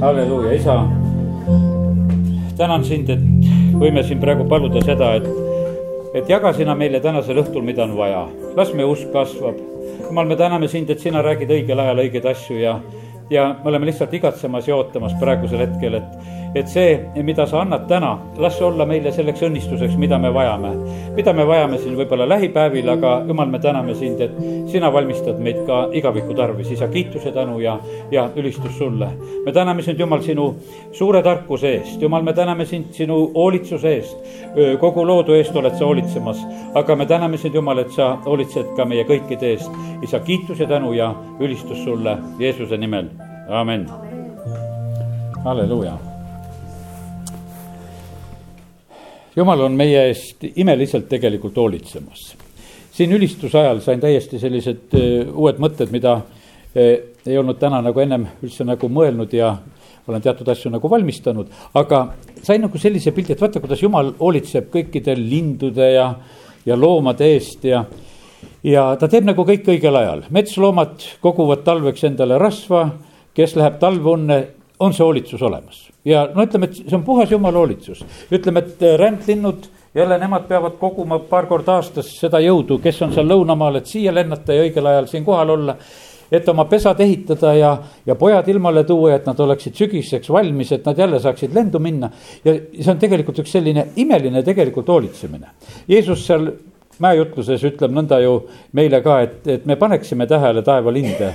halleluuja, isa. tänan sind, et võime siin praegu paluda seda, et, et jaga sina meile tänasel õhtul, mida on vaja. las meie usk kasvab. jumal, me täname sind, et sina räägid õigel ajal õigeid asju ja, ja me oleme lihtsalt igatsemas ja ootamas praegusel hetkel, et et see, mida sa annad täna, las see olla meile selleks õnnistuseks, mida me vajame. mida me vajame siin võib-olla lähipäevil, aga jumal, me täname sind, et sina valmistad meid ka igaviku tarvis, isa, kiituse, tänu ja, ja ülistus sulle. me täname sind, Jumal, sinu suure tarkuse eest, Jumal, me täname sind sinu hoolitsuse eest. kogu loodu eest oled sa hoolitsemas, aga me täname sind, Jumal, et sa hoolitsed ka meie kõikide eest. isa, kiitus ja tänu ja ülistus sulle Jeesuse nimel, amen. halleluuja jumal on meie eest imeliselt tegelikult hoolitsemas. siin ülistuse ajal sain täiesti sellised uh, uued mõtted, mida uh, ei olnud täna nagu ennem üldse nagu mõelnud ja olen teatud asju nagu valmistanud, aga sain nagu sellise pildi, et vaata, kuidas jumal hoolitseb kõikide lindude ja, ja loomade eest ja ja ta teeb nagu kõik õigel ajal, metsloomad koguvad talveks endale rasva, kes läheb talveunne, on see hoolitsus olemas ja no ütleme, et see on puhas jumala hoolitsus. ütleme, et äh, rändlinnud jälle nemad peavad koguma paar korda aastas seda jõudu, kes on seal lõunamaal, et siia lennata ja õigel ajal siin kohal olla. et oma pesad ehitada ja, ja pojad ilmale tuua, et nad oleksid sügiseks valmis, et nad jälle saaksid lendu minna. ja see on tegelikult üks selline imeline tegelikult hoolitsemine. Jeesus seal mäejutluses ütleb nõnda ju meile ka, et, et me paneksime tähele taevalinde.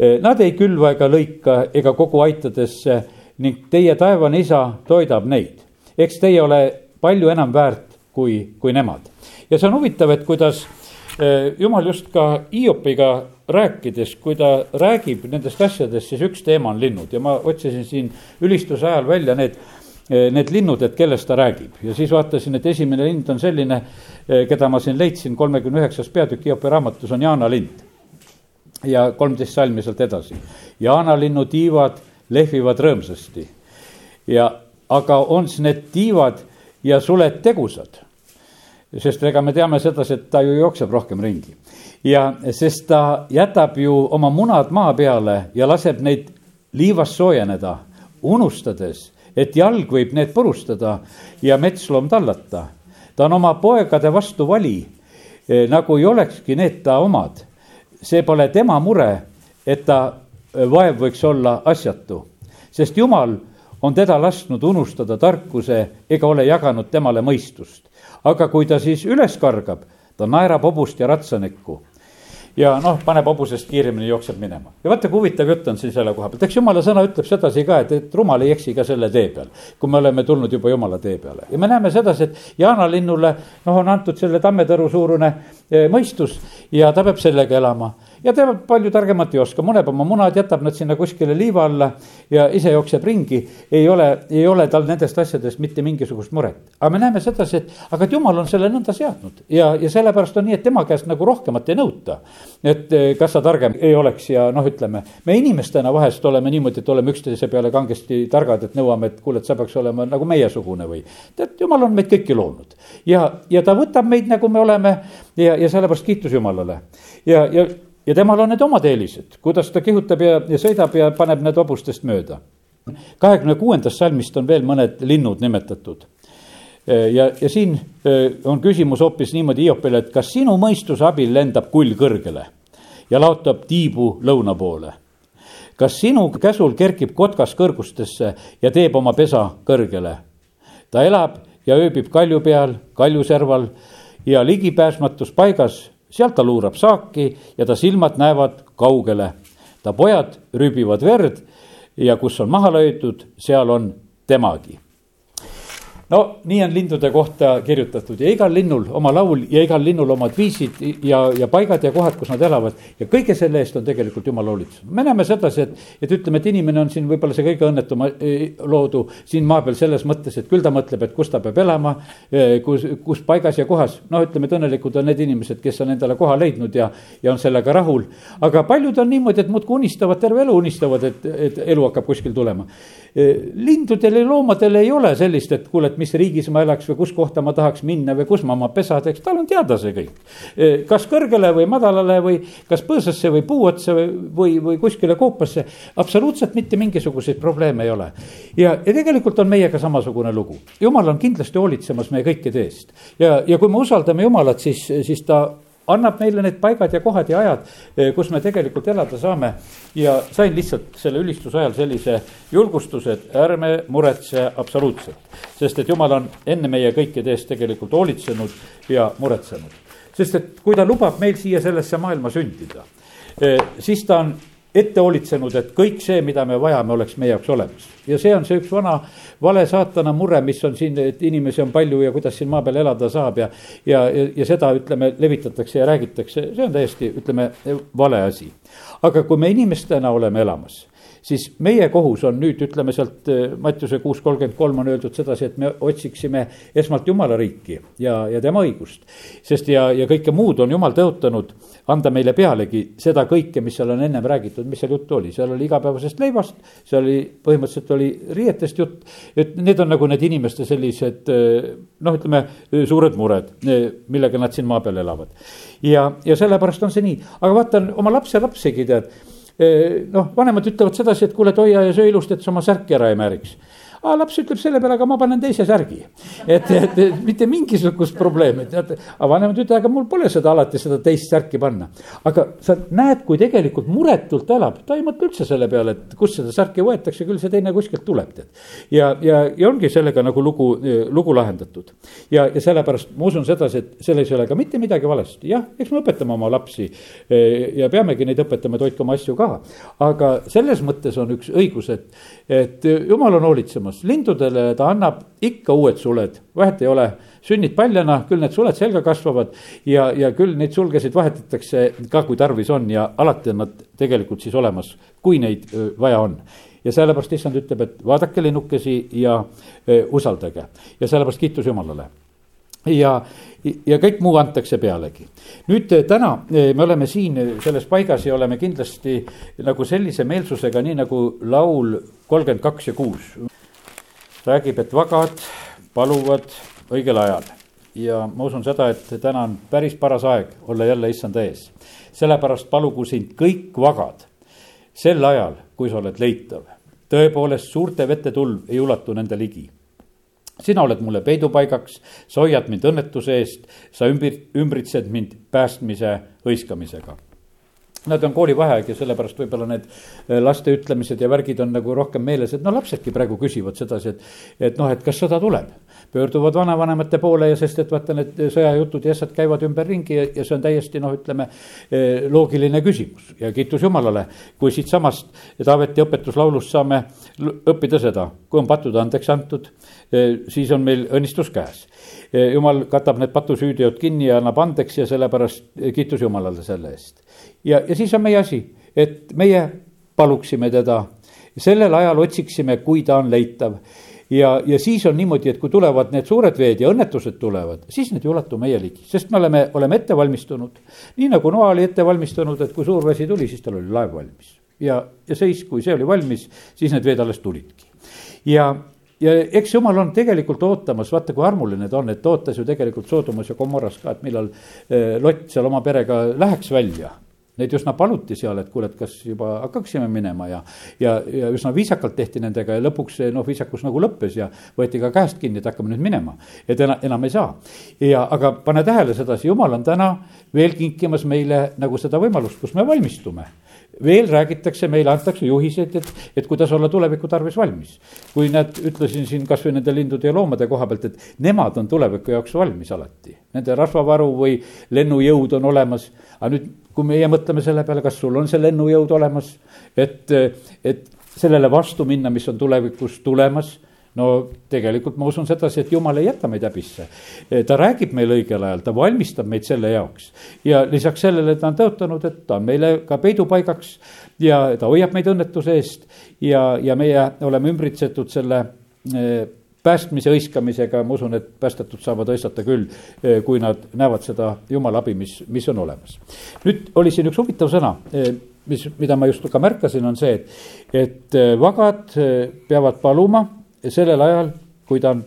Nad ei külva ega lõika ega kogu aitadesse ning teie taevane isa toidab neid. eks teie ole palju enam väärt kui, kui nemad. ja see on huvitav, et kuidas eh, jumal just ka Hiopiga rääkides, kui ta räägib nendest asjadest, siis üks teema on linnud ja ma otsisin siin ülistuse ajal välja need, eh, need linnud, et kellest ta räägib ja siis vaatasin, et esimene lind on selline, eh, keda ma siin leidsin, kolmekümne üheksas peatükk Hiopi raamatus on Jaana lind. Ja kolmteist salmi sealt edasi. Jaana linnu tiivad lehvivad rõõmsasti. ja, aga on siis need tiivad ja suled tegusad. sest ega me teame sedasi, et ta ju jookseb rohkem ringi. ja sest ta jätab ju oma munad maa peale ja laseb neid liivast soojeneda, unustades, et jalg võib need purustada ja metsloom tallata. ta on oma poegade vastu vali, e, nagu ei olekski need ta omad. See pole tema mure, et ta vaev võiks olla asjatu, sest Jumal on teda lasknud unustada tarkuse ega ole jaganud temale mõistust. aga kui ta siis üles kargab, ta naerab hobust ja ratsanekku ja noh, paneb hobusest kiiremini, jookseb minema. ja vaata, kui huvitav jutt on siin selle koha pealt, eks jumala sõna ütleb sedasi ka, et, et rumal ei eksi ka selle tee peal. kui me oleme tulnud juba jumala tee peale ja me näeme sedasi, et jaanalinnule noh, on antud selle tammetõru suurune eh, mõistus ja ta peab sellega elama ja ta palju targemat ei oska, muneb oma munad, jätab nad sinna kuskile liiva alla ja ise jookseb ringi. ei ole, ei ole tal nendest asjadest mitte mingisugust muret. aga me näeme sedasi, et aga et jumal on selle nõnda seadnud ja, ja sellepärast on nii, et tema käest nagu rohkemat ei nõuta. et eh, kas sa targem ei oleks ja noh, ütleme, me inimestena vahest oleme niimoodi, et oleme üksteise peale kangesti targad, et nõuame, et kuule, et sa peaks olema nagu meiesugune või. tead, jumal on meid kõiki loonud ja, ja ta võtab meid, nagu me oleme ja, ja sellepärast kiitus Jumalale ja, ja ja temal on need omad eelised, kuidas ta kihutab ja, ja sõidab ja paneb need hobustest mööda. kahekümne kuuendast salmist on veel mõned linnud nimetatud. ja, ja siin on küsimus hoopis niimoodi Hiopile, et kas sinu mõistuse abil lendab kull kõrgele ja laotab tiibu lõuna poole? kas sinu käsul kerkib kotkas kõrgustesse ja teeb oma pesa kõrgele? ta elab ja ööbib kalju peal, kaljuserval ja ligipääsmatus paigas sealt ta luurab saaki ja ta silmad näevad kaugele. ta pojad rüübivad verd ja kus on maha löödud, seal on temagi no nii on lindude kohta kirjutatud ja igal linnul oma laul ja igal linnul omad viisid ja, ja paigad ja kohad, kus nad elavad. ja kõige selle eest on tegelikult jumala hoolitsus. me näeme sedasi, et, et ütleme, et inimene on siin võib-olla see kõige õnnetum eh, loodu siin maa peal selles mõttes, et küll ta mõtleb, et kus ta peab elama. Eh, kus, kus paigas ja kohas, noh, ütleme, et õnnelikud on need inimesed, kes on endale koha leidnud ja, ja on sellega rahul. aga paljud on niimoodi, et muudkui unistavad, terve elu unistavad, et, et elu hakkab kuskil tulema. Eh, lindudel ja loomadel ei ole sellist, et kuule, et mis riigis ma elaks või kus kohta ma tahaks minna või kus ma oma pesa teeks, tal on teada see kõik. kas kõrgele või madalale või kas põõsasse või puu otsa või, või, või kuskile koopasse, absoluutselt mitte mingisuguseid probleeme ei ole. ja, ja tegelikult on meiega samasugune lugu, jumal on kindlasti hoolitsemas meie kõikide eest ja, ja kui me usaldame Jumalat, siis, siis ta annab meile need paigad ja kohad ja ajad, eh, kus me tegelikult elada saame. ja sain lihtsalt selle ülistuse ajal sellise julgustuse, et ärme muretse absoluutselt. sest et jumal on enne meie kõikide eest tegelikult hoolitsenud ja muretsenud. sest et kui ta lubab meil siia sellesse maailma sündida, eh, siis ta on ette hoolitsenud, et kõik see, mida me vajame, oleks meie jaoks olemas. ja see on see üks vana vale saatana mure, mis on siin, et inimesi on palju ja kuidas siin maa peal elada saab ja. ja, ja, ja seda, ütleme, levitatakse ja räägitakse, see on täiesti, ütleme, vale asi. aga kui me inimestena oleme elamas siis meie kohus on nüüd, ütleme sealt eh, Mattiuse kuus kolmkümmend kolm on öeldud sedasi, et me otsiksime esmalt Jumala riiki ja, ja tema õigust. sest ja, ja kõike muud on Jumal tõotanud anda meile pealegi seda kõike, mis seal on ennem räägitud, mis seal juttu oli, seal oli igapäevasest leivast, seal oli, põhimõtteliselt oli riietest jutt. et need on nagu need inimeste sellised eh, noh, ütleme suured mured, millega nad siin maa peal elavad. ja, ja sellepärast on see nii, aga vaatan oma lapselapsegi tead noh, vanemad ütlevad sedasi, et kuule, et hoia ja söö ilusti, et sa oma särki ära ei määriks aga laps ütleb selle peale, aga ma panen teise särgi. et, et, mitte mingisugust probleemi, tead, aga vanemad ütlevad, aga mul pole seda alati seda teist särki panna. aga sa näed, kui tegelikult muretult elab, ta ei mõtle üldse selle peale, et kust seda särki võetakse, küll see teine kuskilt tuleb, tead. ja, ja, ja ongi sellega nagu lugu, lugu lahendatud. ja, ja sellepärast ma usun sedasi, et selles ei ole ka mitte midagi valesti, jah, eks me õpetame oma lapsi ja peamegi neid õpetama, et hoidke oma asju ka. aga selles mõttes on üks õigus, et, et jumal on hoolitsemas, lindudele ta annab ikka uued suled, vahet ei ole, sünnid paljana, küll need suled selga kasvavad ja, ja küll neid sulgesid vahetatakse ka, kui tarvis on ja alati on nad tegelikult siis olemas, kui neid vaja on. Ja sellepärast issand ütleb, et vaadake linnukesi ja öö, usaldage. Ja sellepärast kiitus Jumalale. Ja, ja kõik muu antakse pealegi. nüüd täna me oleme siin selles paigas ja oleme kindlasti nagu sellise meelsusega, nii nagu laul kolmkümmend kaks ja kuus räägib, et vagad paluvad õigel ajal. ja ma usun seda, et täna on päris paras aeg olla jälle issanda ees. sellepärast palugu sind kõik vagad sel ajal, kui sa oled leitav. tõepoolest, suurte vete tulv ei ulatu nende ligi sina oled mulle peidupaigaks, sa hoiad mind õnnetuse eest, sa ümbir-, ümbritsed mind päästmise hõiskamisega. Nad on koolivaheaeg ja sellepärast võib-olla need eh, laste ütlemised ja värgid on nagu rohkem meeles, et no lapsedki praegu küsivad sedasi, et, et noh, et kas sõda tuleb. Pöörduvad vanavanemate poole ja sest, et vaata, need sõjajutud ja asjad käivad ümberringi ja, ja see on täiesti noh, ütleme eh, loogiline küsimus ja kiitus Jumalale, kui siitsamast Taaveti õpetuslaulust saame õppida seda, kui on patud andeks antud siis on meil õnnistus käes. jumal katab need patusüüteod kinni ja annab andeks ja sellepärast kiitus Jumalale selle eest. ja, ja siis on meie asi, et meie paluksime teda, sellel ajal otsiksime, kui ta on leitav ja, ja siis on niimoodi, et kui tulevad need suured veed ja õnnetused tulevad, siis need ei ulatu meie ligi, sest me oleme, oleme ette valmistunud. nii nagu Noa oli ette valmistunud, et kui suur vesi tuli, siis tal oli laev valmis. ja, ja seis, kui see oli valmis, siis need veed alles tulidki. ja, ja eks jumal on tegelikult ootamas, vaata kui armuline ta on, et ootas ju tegelikult Soodomas ja Gomorras ka, et millal eh, Lott seal oma perega läheks välja. Neid üsna paluti seal, et kuule, et kas juba hakkaksime minema ja, ja, ja üsna viisakalt tehti nendega ja lõpuks see noh, viisakus nagu lõppes ja võeti ka käest kinni, et hakkame nüüd minema. et enam, enam ei saa. ja, aga pane tähele sedasi, jumal on täna veel kinkimas meile nagu seda võimalust, kus me valmistume veel räägitakse, meile antakse juhiseid, et, et kuidas olla tuleviku tarvis valmis. kui nad, ütlesin siin kasvõi nende lindude ja loomade koha pealt, et nemad on tuleviku jaoks valmis alati. Nende rasvavaru või lennujõud on olemas, aga nüüd, kui meie mõtleme selle peale, kas sul on see lennujõud olemas, et, et sellele vastu minna, mis on tulevikus tulemas no tegelikult ma usun sedasi, et jumal ei jäta meid häbisse. ta räägib meile õigel ajal, ta valmistab meid selle jaoks. ja lisaks sellele ta on tõotanud, et ta on meile ka peidupaigaks ja ta hoiab meid õnnetuse eest ja, ja meie oleme ümbritsetud selle eh, päästmise hõiskamisega, ma usun, et päästetud saavad hõistata küll, eh, kui nad näevad seda jumala abi, mis, mis on olemas. nüüd oli siin üks huvitav sõna, eh, mis, mida ma just ka märkasin, on see, et, et vagad peavad paluma sellel ajal, kui ta on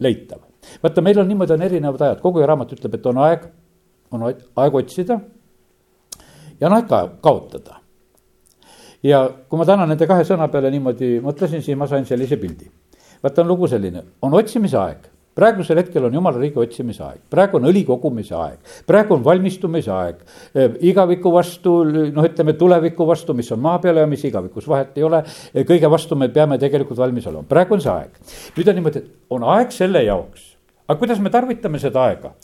leitav. vaata, meil on niimoodi, on erinevad ajad, kogu raamat ütleb, et on aeg, on aeg otsida ja on aeg ka kaotada. ja kui ma täna nende kahe sõna peale niimoodi mõtlesin, siis ma sain sellise pildi. vaata, on lugu selline, on otsimise aeg praegusel hetkel on jumala riigi otsimise aeg, praegu on õli kogumise aeg, praegu on valmistumise aeg. igaviku vastu, noh, ütleme tuleviku vastu, mis on maa peal ja mis igavikus, vahet ei ole. kõige vastu me peame tegelikult valmis olema, praegu on see aeg. nüüd on niimoodi, et on aeg selle jaoks aga kuidas me tarvitame seda aega?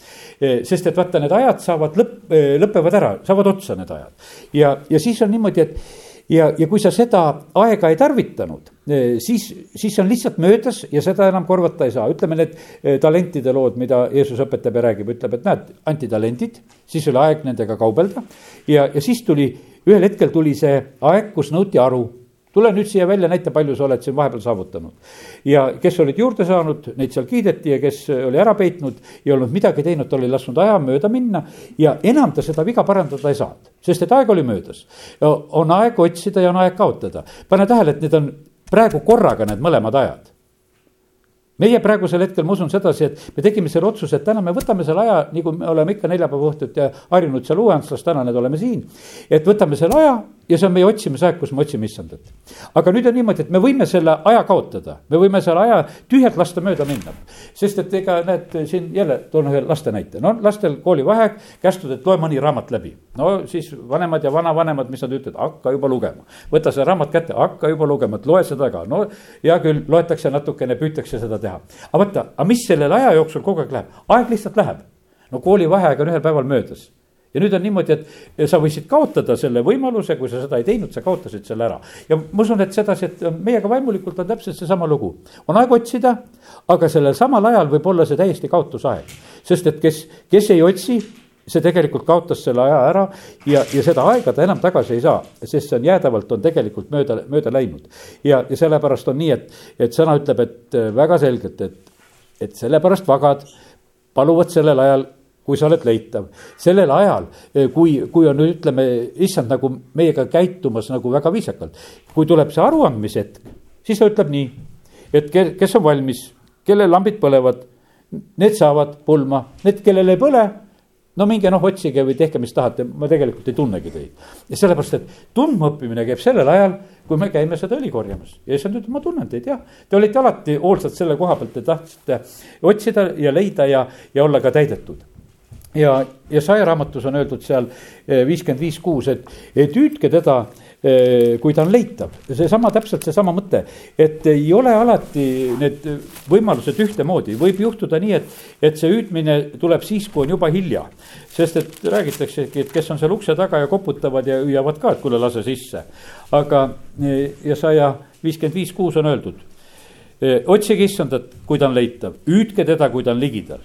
sest et vaata, need ajad saavad lõpp, lõpevad ära, saavad otsa need ajad. ja, ja siis on niimoodi, et ja, ja kui sa seda aega ei tarvitanud, eh, siis, siis see on lihtsalt möödas ja seda enam korvata ei saa. ütleme need eh, talentide lood, mida Jeesus õpetab ja räägib, ütleb, et näed, anti talendid, siis oli aeg nendega kaubelda. ja, ja siis tuli, ühel hetkel tuli see aeg, kus nõuti aru tule nüüd siia välja, näita, palju sa oled siin vahepeal saavutanud. ja kes olid juurde saanud, neid seal kiideti ja kes oli ära peitnud ja olnud midagi teinud, ta oli lasknud aja mööda minna. ja enam ta seda viga parandada ei saanud, sest et aeg oli möödas. on aeg otsida ja on aeg kaotada. pane tähele, et need on praegu korraga need mõlemad ajad meie praegusel hetkel, ma usun sedasi, et me tegime selle otsuse, et täna me võtame selle aja, nagu me oleme ikka neljapäeva õhtuti harjunud seal Uueantslas, täna need oleme siin. et võtame selle aja ja see on meie otsimisaeg, kus me otsime issandat. aga nüüd on niimoodi, et me võime selle aja kaotada, me võime selle aja tühjalt lasta mööda minna. sest et ega näed, siin jälle toon ühe laste näite, no lastel koolivaheaeg, kästud, et loe mõni raamat läbi. no siis vanemad ja vanavanemad, mis nad ütlevad, hakka juba lugema. võta see raamat kätte, hakka juba lugema, et loe seda ka, no hea küll, loetakse natukene, püütakse seda teha. aga vaata, aga mis sellel aja jooksul kogu aeg läheb, aeg lihtsalt läheb. no koolivaheaeg on ühel päeval möödas ja nüüd on niimoodi, et sa võisid kaotada selle võimaluse, kui sa seda ei teinud, sa kaotasid selle ära. ja ma usun, et sedasi, et meiega vaimulikult on täpselt seesama lugu. on aeg otsida, aga sellel samal ajal võib olla see täiesti kaotusaeg. sest et kes, kes ei otsi, see tegelikult kaotas selle aja ära ja, ja seda aega ta enam tagasi ei saa, sest see on jäädavalt, on tegelikult mööda, mööda läinud. ja, ja sellepärast on nii, et, et sõna ütleb, et väga selgelt, et, et sellepärast vagad paluvad sellel ajal kui sa oled leitav. sellel ajal, eh, kui, kui on, ütleme, issand nagu meiega käitumas nagu väga viisakalt. kui tuleb see aruandmishetk, siis ta ütleb nii, et kes on valmis, kellel lambid põlevad, need saavad pulma, need, kellel ei põle no minge noh, otsige või tehke, mis tahate, ma tegelikult ei tunnegi teid. ja sellepärast, et tundmaõppimine käib sellel ajal, kui me käime seda õli korjamas ja issand ütleb, ma tunnen teid jah. Te olite alati hoolsad selle koha pealt, te tahtsite otsida ja leida ja, ja olla ka täidetud ja, ja saja raamatus on öeldud seal eh, viiskümmend viis kuus, et, hüüdke teda, eh, kui ta on leitav. seesama, täpselt seesama mõte, et ei ole alati need võimalused ühtemoodi, võib juhtuda nii, et, et see hüüdmine tuleb siis, kui on juba hilja. sest et räägitaksegi, et kes on seal ukse taga ja koputavad ja hüüavad ka, et kuule, lase sisse. aga eh, ja saja viiskümmend viis kuus on öeldud otsige issandat, kui ta on leitav, hüüdke teda, kui ta on ligidal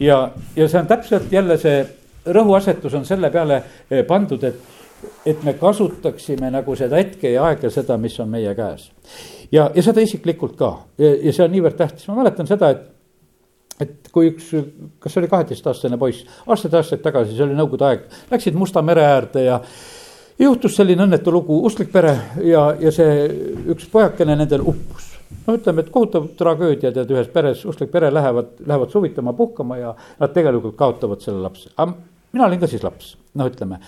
ja, ja see on täpselt jälle see rõhuasetus on selle peale eh, pandud, et, et me kasutaksime nagu seda hetke ja aega, seda, mis on meie käes. ja, ja seda isiklikult ka. Ja, ja see on niivõrd tähtis, ma mäletan seda, et et kui üks, kas see oli kaheteistaastane poiss, aastaid-aastaid tagasi, see oli nõukogude aeg, läksid Musta mere äärde ja juhtus selline õnnetu lugu, usklik pere ja, ja see üks pojakene nendel uppus no ütleme, et kohutav tragöödia, tead, ühes peres, usklik pere lähevad, lähevad suvitama, puhkama ja nad tegelikult kaotavad selle lapse. mina olin ka siis laps, noh, ütleme.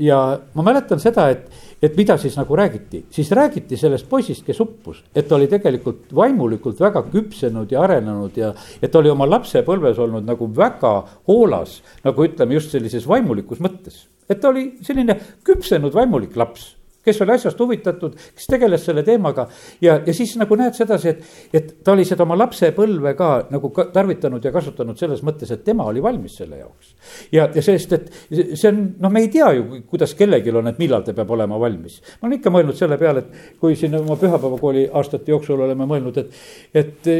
ja ma mäletan seda, et, et mida siis nagu räägiti, siis räägiti sellest poisist, kes uppus, et ta oli tegelikult vaimulikult väga küpsenud ja arenenud ja. et ta oli oma lapsepõlves olnud nagu väga hoolas, nagu ütleme just sellises vaimulikus mõttes. et ta oli selline küpsenud vaimulik laps kes oli asjast huvitatud, kes tegeles selle teemaga ja, ja siis nagu näed sedasi, et, et ta oli seda oma lapsepõlve ka nagu ka tarvitanud ja kasutanud selles mõttes, et tema oli valmis selle jaoks. ja, ja sest, et see on, noh, me ei tea ju, kuidas kellelgi on, et millal ta peab olema valmis. ma olen ikka mõelnud selle peale, et kui siin oma pühapäevakooli aastate jooksul oleme mõelnud, et, et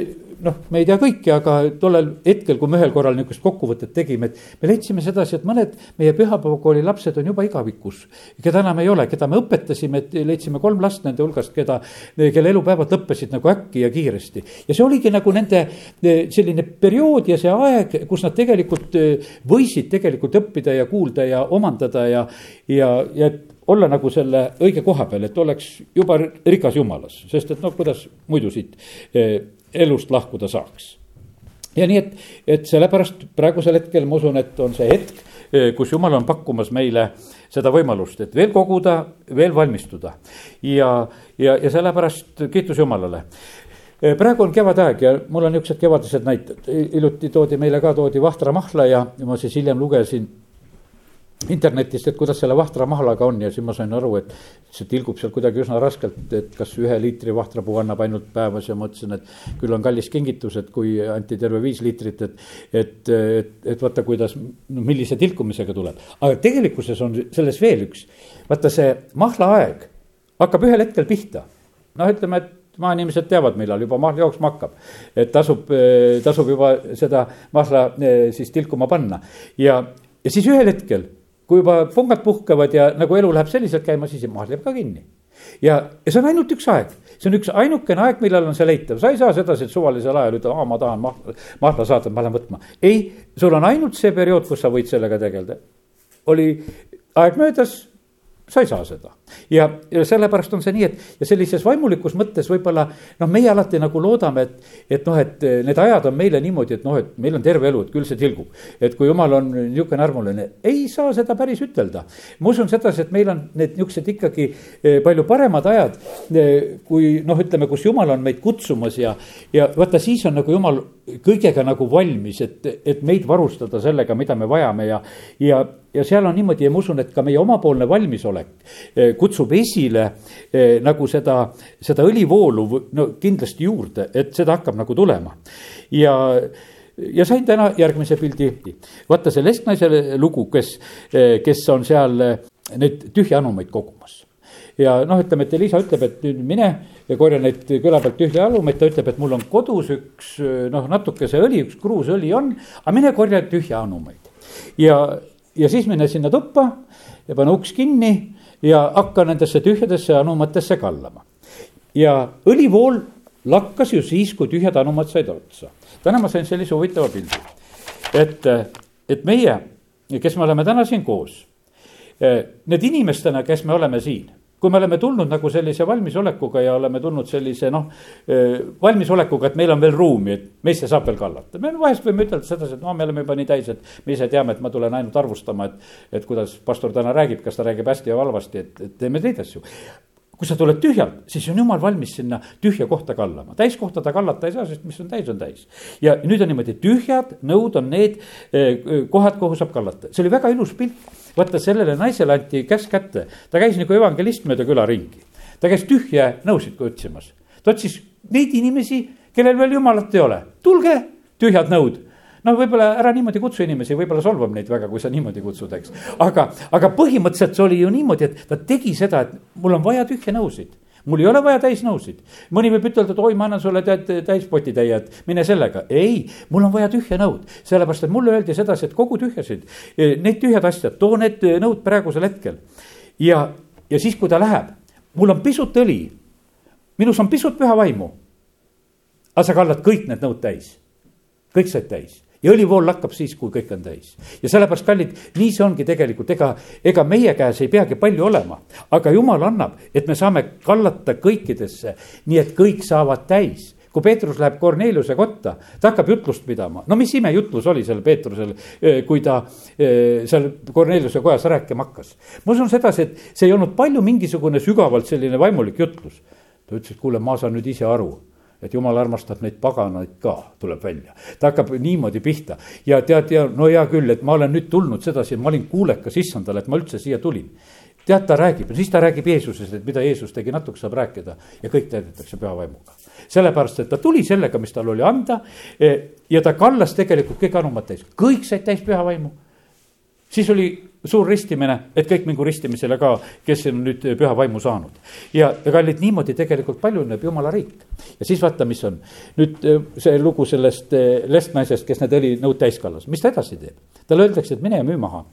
noh, me ei tea kõike, aga tollel hetkel, kui me ühel korral niisugust kokkuvõtet tegime, et me leidsime sedasi, et mõned meie pühapäevakooli lapsed on juba igavikus, keda enam ei ole, keda me õpetasime mõtlesime, et leidsime kolm last nende hulgast, keda, kelle elupäevad lõppesid nagu äkki ja kiiresti. ja see oligi nagu nende selline periood ja see aeg, kus nad tegelikult e, võisid tegelikult õppida ja kuulda ja omandada ja, ja, ja olla nagu selle õige koha peal, et oleks juba rikas jumalas, sest et noh, kuidas muidu siit e, elust lahkuda saaks ja nii, et, et sellepärast praegusel hetkel ma usun, et on see hetk, kus jumal on pakkumas meile seda võimalust, et veel koguda, veel valmistuda. ja, ja, ja sellepärast kiitus Jumalale praegu on kevadaeg ja mul on niisugused kevadised näited, hiljuti toodi meile ka, toodi Vahtra mahla ja ma siis hiljem lugesin internetist, et kuidas selle vahtra mahlaga on ja siis ma sain aru, et see tilgub seal kuidagi üsna raskelt, et kas ühe liitri vahtrapuu annab ainult päevas ja mõtlesin, et küll on kallis kingitus, et kui anti terve viis liitrit, et, et, et, et vaata, kuidas, no millise tilkumisega tuleb. aga tegelikkuses on selles veel üks, vaata see mahlaaeg hakkab ühel hetkel pihta. noh, ütleme, et maainimesed teavad, millal juba mahl jooksma hakkab. et tasub, tasub juba seda mahla eh, siis tilkuma panna ja, ja siis ühel hetkel kui juba pungad puhkevad ja nagu elu läheb selliselt käima, siis maal jääb ka kinni. ja, ja see on ainult üks aeg, see on üks ainukene aeg, millal on see leitav, sa ei saa sedasi, et suvalisel ajal ütled, aa, ma tahan mahla, mahla saada, ma lähen võtma. ei, sul on ainult see periood, kus sa võid sellega tegeleda. oli aeg möödas sa ei saa seda. ja, ja sellepärast on see nii, et ja sellises vaimulikus mõttes võib-olla noh, meie alati nagu loodame, et, et noh, et need ajad on meile niimoodi, et noh, et meil on terve elu, et küll see tilgub. et kui jumal on niisugune armuline, ei saa seda päris ütelda. ma usun sedasi, et meil on need niisugused ikkagi eh, palju paremad ajad, eh, kui noh, ütleme, kus jumal on meid kutsumas ja, ja vaata, siis on nagu jumal kõigega nagu valmis, et, et meid varustada sellega, mida me vajame ja, ja ja seal on niimoodi ja ma usun, et ka meie omapoolne valmisolek eh, kutsub esile eh, nagu seda, seda õlivoolu no kindlasti juurde, et seda hakkab nagu tulema. ja, ja sain täna järgmise pildi. vaata see lesknaise lugu, kes, eh, kes on seal neid tühja anumaid kogumas ja noh, ütleme, et Elisa ütleb, et nüüd mine ja korja neid küla pealt tühja alumeid, ta ütleb, et mul on kodus üks noh, natukese õli, üks kruus õli on, aga mine korja tühja anumaid. ja ja siis mine sinna tuppa ja pane uks kinni ja hakka nendesse tühjadesse anumatesse kallama. ja õlivool lakkas ju siis, kui tühjad anumad said otsa. täna ma sain sellise huvitava pildi, et, et meie, kes me oleme täna siin koos, need inimestena, kes me oleme siin kui me oleme tulnud nagu sellise valmisolekuga ja oleme tulnud sellise noh, valmisolekuga, et meil on veel ruumi, et meisse saab veel kallata. me vahest võime ütelda sedasi, et no me oleme juba nii täis, et me ise teame, et ma tulen ainult arvustama, et, et kuidas pastor täna räägib, kas ta räägib hästi või halvasti, et, et teeme neid asju kui sa tuled tühjalt, siis on jumal valmis sinna tühja kohta kallama, täiskohta ta kallata ei saa, sest mis on täis, on täis. ja nüüd on niimoodi, tühjad nõud on need eh, kohad, kuhu saab kallata, see oli väga ilus pilt. vaata, sellele naisele anti käsk kätte, ta käis nagu evangelist mööda küla ringi. ta käis tühja nõusid otsimas, ta otsis neid inimesi, kellel veel jumalat ei ole, tulge, tühjad nõud no võib-olla ära niimoodi kutsu inimesi, võib-olla solvab neid väga, kui sa niimoodi kutsud, eks. aga, aga põhimõtteliselt see oli ju niimoodi, et ta tegi seda, et mul on vaja tühje nõusid mul ei ole vaja täisnõusid. mõni võib ütelda, et oi, ma annan sulle tead täispotitäie, et mine sellega. ei, mul on vaja tühja nõud, sellepärast et mulle öeldi sedasi, et kogu tühjasid, eh, need tühjad asjad, too need nõud praegusel hetkel. ja, ja siis, kui ta läheb, mul on pisut õli, minus on pisut püha vaimu. aga sa kallad kõik need nõud täis, kõik said täis ja õlivool lakkab siis, kui kõik on täis. ja sellepärast, kallid, nii see ongi tegelikult, ega, ega meie käes ei peagi palju olema. aga jumal annab, et me saame kallata kõikidesse, nii et kõik saavad täis kui Peetrus läheb Korneliuse kotta, ta hakkab jutlust pidama, no mis imejutlus oli seal Peetrusel, kui ta seal Korneliuse kojas rääkima hakkas. ma usun sedasi, et see ei olnud palju mingisugune sügavalt selline vaimulik jutlus. ta ütles, et kuule, ma saan nüüd ise aru et jumal armastab neid paganaid ka, tuleb välja. ta hakkab niimoodi pihta ja tead, ja no hea küll, et ma olen nüüd tulnud sedasi, et ma olin kuulekas issandale, et ma üldse siia tulin. tead, ta räägib, siis ta räägib Jeesusest, et mida Jeesus tegi, natuke saab rääkida ja kõik täidetakse püha vaimuga. sellepärast, et ta tuli sellega, mis tal oli anda eh, ja ta kallas tegelikult kõik anumad täis, kõik said täis püha vaimu. Siis oli suur ristimine, et kõik mingu ristimisele ka, kes on nüüd püha vaimu saanud. ja, kallid, niimoodi tegelikult paljuneb jumala riik. ja siis vaata, mis on nüüd äh, see lugu sellest äh, lestnaisest, kes need õlinõud täis kallas, mis ta edasi teeb? talle öeldakse, et mine ja müü maha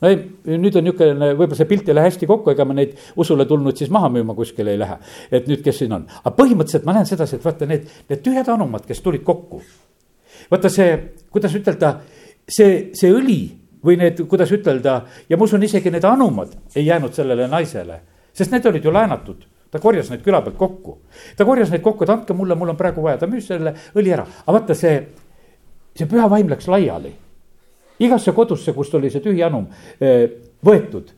no ei, nüüd on niisugune, võib-olla see pilt ei lähe hästi kokku, ega ma neid usule tulnud siis maha müüma kuskile ei lähe. et nüüd, kes siin on, aga põhimõtteliselt ma näen sedasi, et vaata need, need tühjad anumad, kes tulid kokku. vaata see, kuidas ütelda, see, see õli või need, kuidas ütelda, ja ma usun, isegi need anumad ei jäänud sellele naisele, sest need olid ju laenatud ta korjas neid küla pealt kokku. ta korjas neid kokku, et andke mulle, mul on praegu vaja, ta müüs selle õli ära, aga vaata see, see püha vaim läks laiali. igasse kodusse, kust oli see tühi anum eh, võetud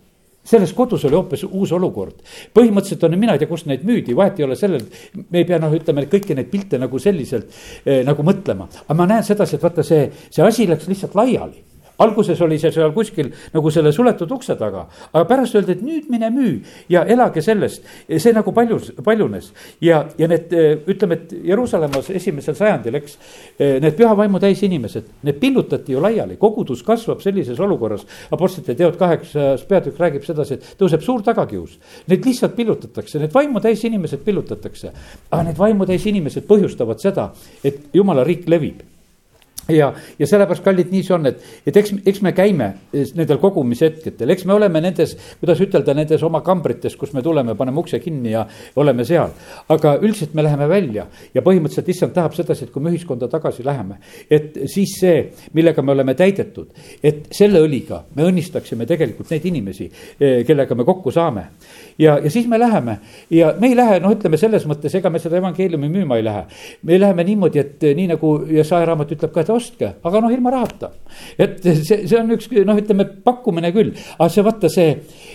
selles kodus oli hoopis uus olukord. põhimõtteliselt on, mina ei tea, kust neid müüdi, vahet ei ole sellel, me ei pea noh, ütleme kõiki neid pilte nagu selliselt eh, nagu mõtlema. aga ma näen sedasi, et vaata see, see asi läks lihtsalt laiali alguses oli see seal kuskil nagu selle suletud ukse taga, aga pärast öeldi, et nüüd mine müü ja elage sellest. see nagu paljus, paljunes ja, ja need ütleme, et Jeruusalemmas esimesel sajandil, eks. Need püha vaimu täis inimesed, need pillutati ju laiali, kogudus kasvab sellises olukorras. Apostlite teod kaheksas peatükk räägib sedasi, et tõuseb suur tagakius. Neid lihtsalt pillutatakse, need vaimu täis inimesed pillutatakse. aga need vaimu täis inimesed põhjustavad seda, et jumala riik levib ja, ja sellepärast, kallid, nii see on, et, et eks, eks me käime nendel kogumishetkedel, eks me oleme nendes, kuidas ütelda, nendes oma kambrites, kus me tuleme, paneme ukse kinni ja oleme seal. aga üldiselt me läheme välja ja põhimõtteliselt issand tahab sedasi, et kui me ühiskonda tagasi läheme, et siis see, millega me oleme täidetud, et selle õliga me õnnistaksime tegelikult neid inimesi, eh, kellega me kokku saame. Ja, ja siis me läheme ja me ei lähe, noh, ütleme selles mõttes, ega me seda evangeeliumi müüma ei lähe. me läheme niimoodi, et nii nagu Jesaja raamat ütleb ka, et ostke, aga noh, ilma rahata. et see, see on üks noh, ütleme pakkumine küll, aga see vaata see,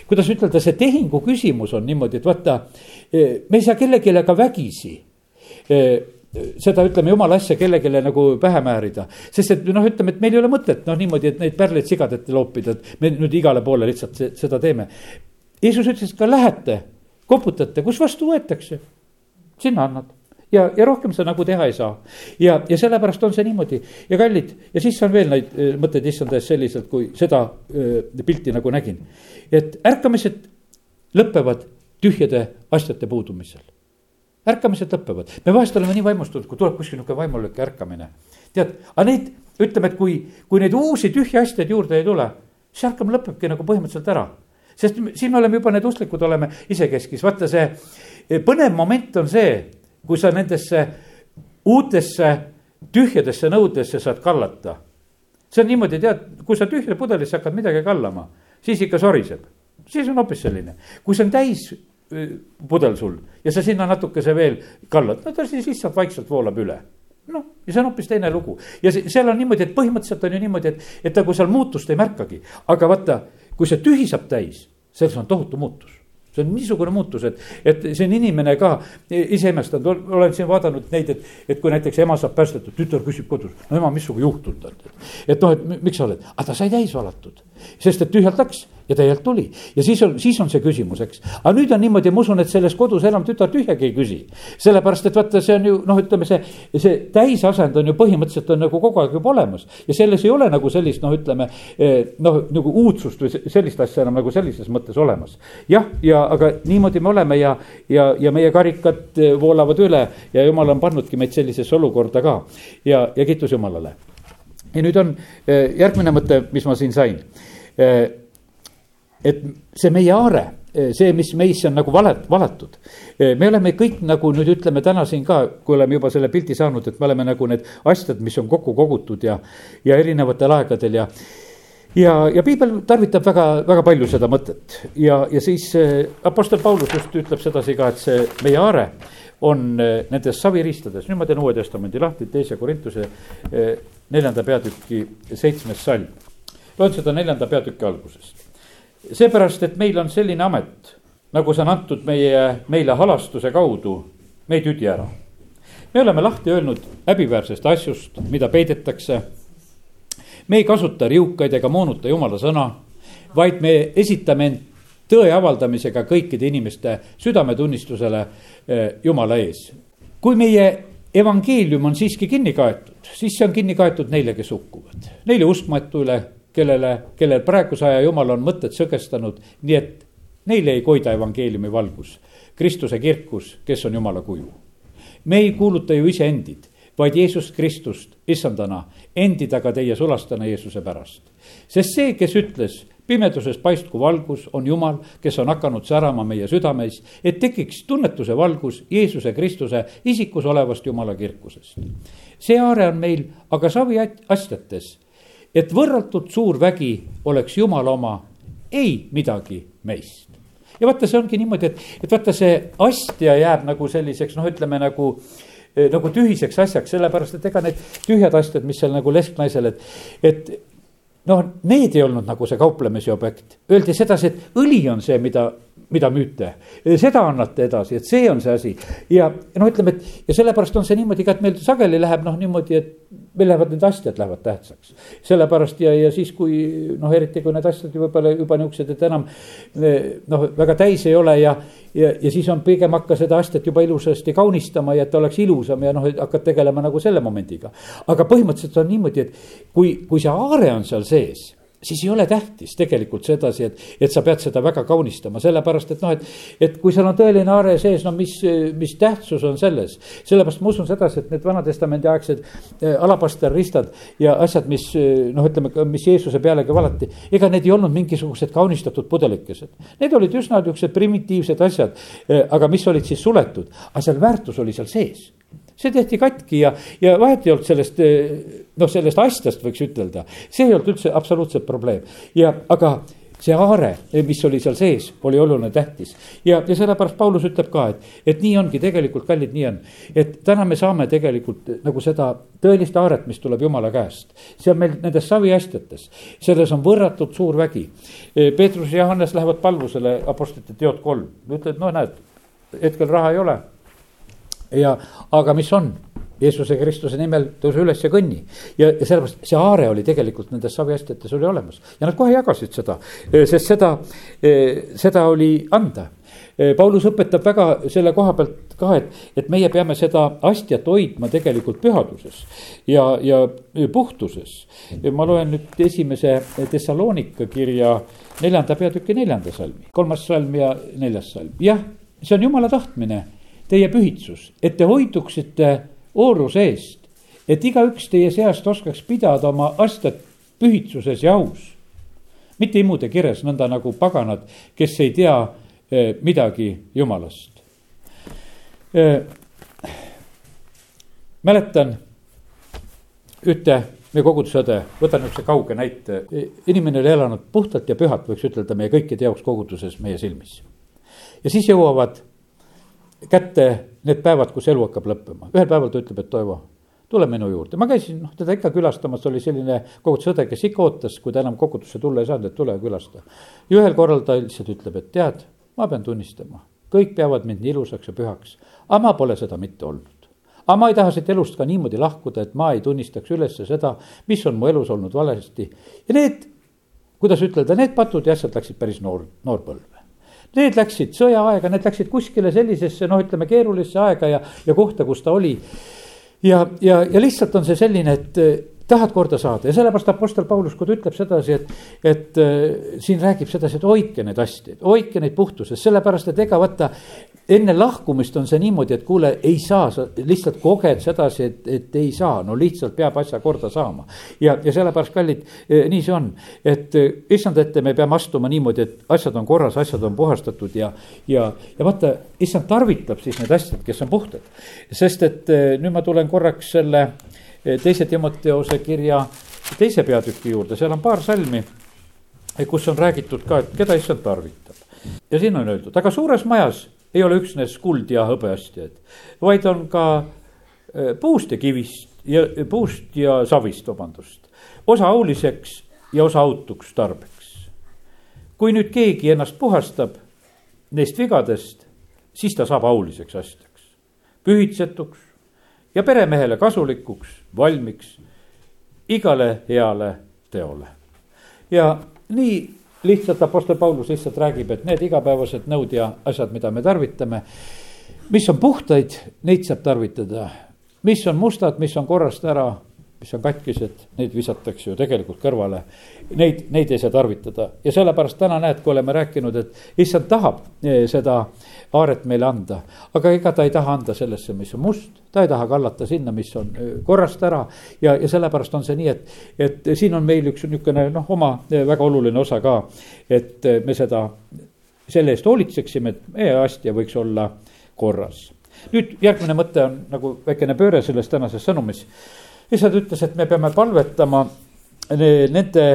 kuidas ütelda, see tehingu küsimus on niimoodi, et vaata, me ei saa kellelegi ka vägisi seda ütleme jumala asja kellelegi nagu pähe määrida. sest et noh, ütleme, et meil ei ole mõtet noh, niimoodi, et neid pärleid sigadette loopida, et me nüüd igale poole lihtsalt seda teeme. Jeesus ütles, et ka lähete, koputate, kus vastu võetakse, sinna annad ja, ja rohkem sa nagu teha ei saa. ja, ja sellepärast on see niimoodi ja kallid ja siis on veel neid äh, mõtteid issanda ees selliselt, kui seda öö, äh, pilti nagu nägin. et ärkamised lõpevad tühjade asjade puudumisel. ärkamised lõpevad, me vahest oleme nii vaimustunud, kui tuleb kuskil nihuke vaimulik ärkamine. tead, aga neid, ütleme, et kui, kui neid uusi tühje asjaid juurde ei tule, siis ärkamine lõpebki nagu põhimõtteliselt ära sest siin me oleme juba need usklikud oleme isekeskis, vaata see põnev moment on see kui sa nendesse uutesse tühjadesse nõudesse saad kallata. see on niimoodi, tead, kui sa tühja pudelisse hakkad midagi kallama, siis ikka soriseb. siis on hoopis selline, kui see on täis pudel sul ja sa sinna natukese veel kallad, no ta siis lihtsalt vaikselt voolab üle. Noh, ja see on hoopis teine lugu. Ja see, seal on niimoodi, et põhimõtteliselt on ju niimoodi, et, et nagu seal muutust ei märkagi, aga vaata, kui see tühi saab täis, selles on tohutu muutus. See on niisugune muutus, et, et see on inimene ka ise imestanud, olen siin vaadanud neid, et, et kui näiteks ema saab päästetud, tütar küsib kodus, no ema, mis sinuga juhtunud on. et noh, et miks sa oled, aga ta sai täis valatud, sest et tühjalt läks ja tegelikult tuli ja siis on, siis on see küsimus, eks. aga nüüd on niimoodi, ma usun, et selles kodus enam tütar tühjagi ei küsi. sellepärast, et vaata, see on ju noh, ütleme see, see täisasend on ju põhimõtteliselt on nagu kogu aeg juba olemas. ja selles ei ole nagu sellist noh, ütleme eh, noh, nagu uudsust või sellist asja enam nagu sellises mõttes olemas. jah, ja aga niimoodi me oleme ja, ja, ja meie karikad eh, voolavad üle ja jumal on pannudki meid sellisesse olukorda ka. ja, ja kiitus Jumalale. ja nüüd on eh, järgmine mõte, mis ma siin sain et see meie aare, see, mis meisse on nagu valet-, valatud. me oleme kõik nagu nüüd ütleme täna siin ka, kui oleme juba selle pildi saanud, et me oleme nagu need asjad, mis on kokku kogutud ja, ja erinevatel aegadel ja ja, ja piibel tarvitab väga, väga palju seda mõtet ja, ja siis äh, Apostel Paulus just ütleb sedasi ka, et see meie aare on äh, nendes saviriistades, nüüd ma teen Uue Testamendi lahti, teise Korintuse äh, neljanda peatüki seitsmes salm. loen seda neljanda peatüki algusest seepärast, et meil on selline amet, nagu see on antud meie, meile halastuse kaudu, me ei tüdi ära. me oleme lahti öelnud häbiväärsest asjust, mida peidetakse. me ei kasuta riukaid ega moonuta jumala sõna, vaid me esitame end tõe avaldamisega kõikide inimeste südametunnistusele eh, jumala ees. kui meie evangeelium on siiski kinni kaetud, siis see on kinni kaetud neile, kes hukkuvad, neile uskmatule kellele, kellel praeguse aja jumal on mõtted sõgestanud, nii et neile ei koida evangeeliumi valgus. Kristuse kirkus, kes on jumala kuju. me ei kuuluta ju iseendid, vaid Jeesus Kristust issandana, endi taga teie sulastana Jeesuse pärast. sest see, kes ütles, pimeduses paistku valgus, on Jumal, kes on hakanud särama meie südameis, et tekiks tunnetuse valgus Jeesuse Kristuse isikus olevast Jumala kirkusest. see aare on meil aga saviastjates et võrratult suur vägi oleks Jumala oma, ei midagi meist. ja vaata, see ongi niimoodi, et, et vaata, see astja jääb nagu selliseks, noh, ütleme nagu nagu tühiseks asjaks, sellepärast et ega need tühjad asjad, mis seal nagu lesknaisel, et, et noh, need ei olnud nagu see kauplemise objekt. Öeldi sedasi, et õli on see, mida, mida müüte. seda annate edasi, et see on see asi. ja no ütleme, et ja sellepärast on see niimoodi ka, et meil sageli läheb noh, niimoodi, et meil lähevad need asjad lähevad tähtsaks. sellepärast ja, ja siis, kui noh, eriti kui need asjad võib-olla juba niisugused, et enam noh, väga täis ei ole ja, ja, ja siis on pigem hakka seda astet juba ilusasti kaunistama ja et ta oleks ilusam ja noh, hakkad tegelema nagu selle momendiga. aga põhimõtteliselt on niimoodi, et kui, kui see aare on seal sees siis ei ole tähtis tegelikult sedasi, et, et sa pead seda väga kaunistama, sellepärast et noh, et. et kui seal on tõeline aare sees, no mis, mis tähtsus on selles. sellepärast ma usun sedasi, et need Vana-testamendi aegsed äh, alapasterristad ja asjad, mis äh, noh, ütleme, mis Jeesuse pealegi valati. ega need ei olnud mingisugused kaunistatud pudelikesed. Need olid üsna niisugused primitiivsed asjad, äh, aga mis olid siis suletud, aga seal väärtus oli seal sees see tehti katki ja, ja vahet ei olnud sellest, eh, noh, sellest asjast võiks ütelda. see ei olnud üldse absoluutselt probleem ja, aga see aare, eh, mis oli seal sees, oli oluline tähtis. ja, ja sellepärast Paulus ütleb ka, et, et nii ongi tegelikult, kallid, nii on. et täna me saame tegelikult nagu seda tõelist aaret, mis tuleb jumala käest. see on meil nendes saviastjates, selles on võrratult suur vägi. Eh, Peetrus ja Johannes lähevad palvusele, Apostlite teod kolm, ütlevad, no näed, hetkel raha ei ole ja, aga mis on? Jeesuse Kristuse nimel tõuse üles ja kõnni. ja, ja sellepärast see aare oli tegelikult nendes saviastjates oli olemas ja nad kohe jagasid seda, sest seda, seda oli anda. Paulus õpetab väga selle koha pealt ka, et, et meie peame seda astjat hoidma tegelikult pühaduses ja, ja puhtuses. ma loen nüüd esimese Thessalonika kirja neljanda peatüki neljanda salmi, kolmas salm ja neljas salm, jah, see on jumala tahtmine teie pühitsus, et te hoiduksite ooruse eest, et igaüks teie seast oskaks pidada oma astet pühitsuses ja aus. mitte imude kires, nõnda nagu paganad, kes ei tea eh, midagi jumalast. Eh, mäletan ühte meie kogudusõde, võtan niisuguse kauge näite, inimene oli elanud puhtalt ja pühalt, võiks ütelda meie kõikide jaoks koguduses meie silmis. ja siis jõuavad kätte need päevad, kus elu hakkab lõppema. ühel päeval ta ütleb, et Toivo, tule minu juurde, ma käisin noh, teda ikka külastamas, oli selline kogudusõde, kes ikka ootas, kui ta enam kogudusse tulla ei saanud, et tule külasta. ja ühel korral ta lihtsalt ütleb, et tead, ma pean tunnistama, kõik peavad mind nii ilusaks ja pühaks, aga ma pole seda mitte olnud aga ma ei taha siit elust ka niimoodi lahkuda, et ma ei tunnistaks üles seda, mis on mu elus olnud valesti. ja need, kuidas ütelda, need patud ja asjad läksid päris noor, noorpõlve. Need läksid sõjaaega, need läksid kuskile sellisesse noh, ütleme keerulisse aega ja, ja kohta, kus ta oli. ja, ja, ja lihtsalt on see selline, et tahad korda saada ja sellepärast Apostel Paulus, kui ta ütleb sedasi, et, et äh, siin räägib sedasi, et hoidke neid asjaid, hoidke neid puhtuses, sellepärast et ega vaata. enne lahkumist on see niimoodi, et kuule, ei saa, sa lihtsalt koged sedasi, et, et ei saa, no lihtsalt peab asja korda saama. ja, ja sellepärast, kallid, äh, nii see on, et äh, issand ette me peame astuma niimoodi, et asjad on korras, asjad on puhastatud ja, ja, ja vaata, issand tarvitab siis need asjad, kes on puhtad. sest et nüüd ma tulen korraks selle teise Timoteose kirja teise peatüki juurde, seal on paar salmi, eh, kus on räägitud ka, et keda issand tarvitab. ja siin on öeldud, aga suures majas ei ole üksnes kuld ja hõbeastjad, vaid on ka eh, puust ja kivist ja puust ja savist, vabandust. osa auliseks ja osa autuks tarbeks. kui nüüd keegi ennast puhastab neist vigadest, siis ta saab auliseks asjadeks, pühitsetuks ja peremehele kasulikuks, valmiks igale heale teole. ja nii lihtsalt Apostel Paulus lihtsalt räägib, et need igapäevased nõud ja asjad, mida me tarvitame, mis on puhtaid, neid saab tarvitada. mis on mustad, mis on korrast ära, mis on katkised, neid visatakse ju tegelikult kõrvale. Neid, neid ei saa tarvitada ja sellepärast täna näed, kui oleme rääkinud, et issand tahab eh, seda aaret meile anda. aga ega ta ei taha anda sellesse, mis on must, ta ei taha kallata sinna, mis on eh, korrast ära. ja, ja sellepärast on see nii, et, et siin on meil üks niisugune noh, oma eh, väga oluline osa ka. et me seda, selle eest hoolitseksime, et meie astja võiks olla korras. nüüd järgmine mõte on nagu väikene pööre selles tänases sõnumis issand ütles, et me peame palvetama nende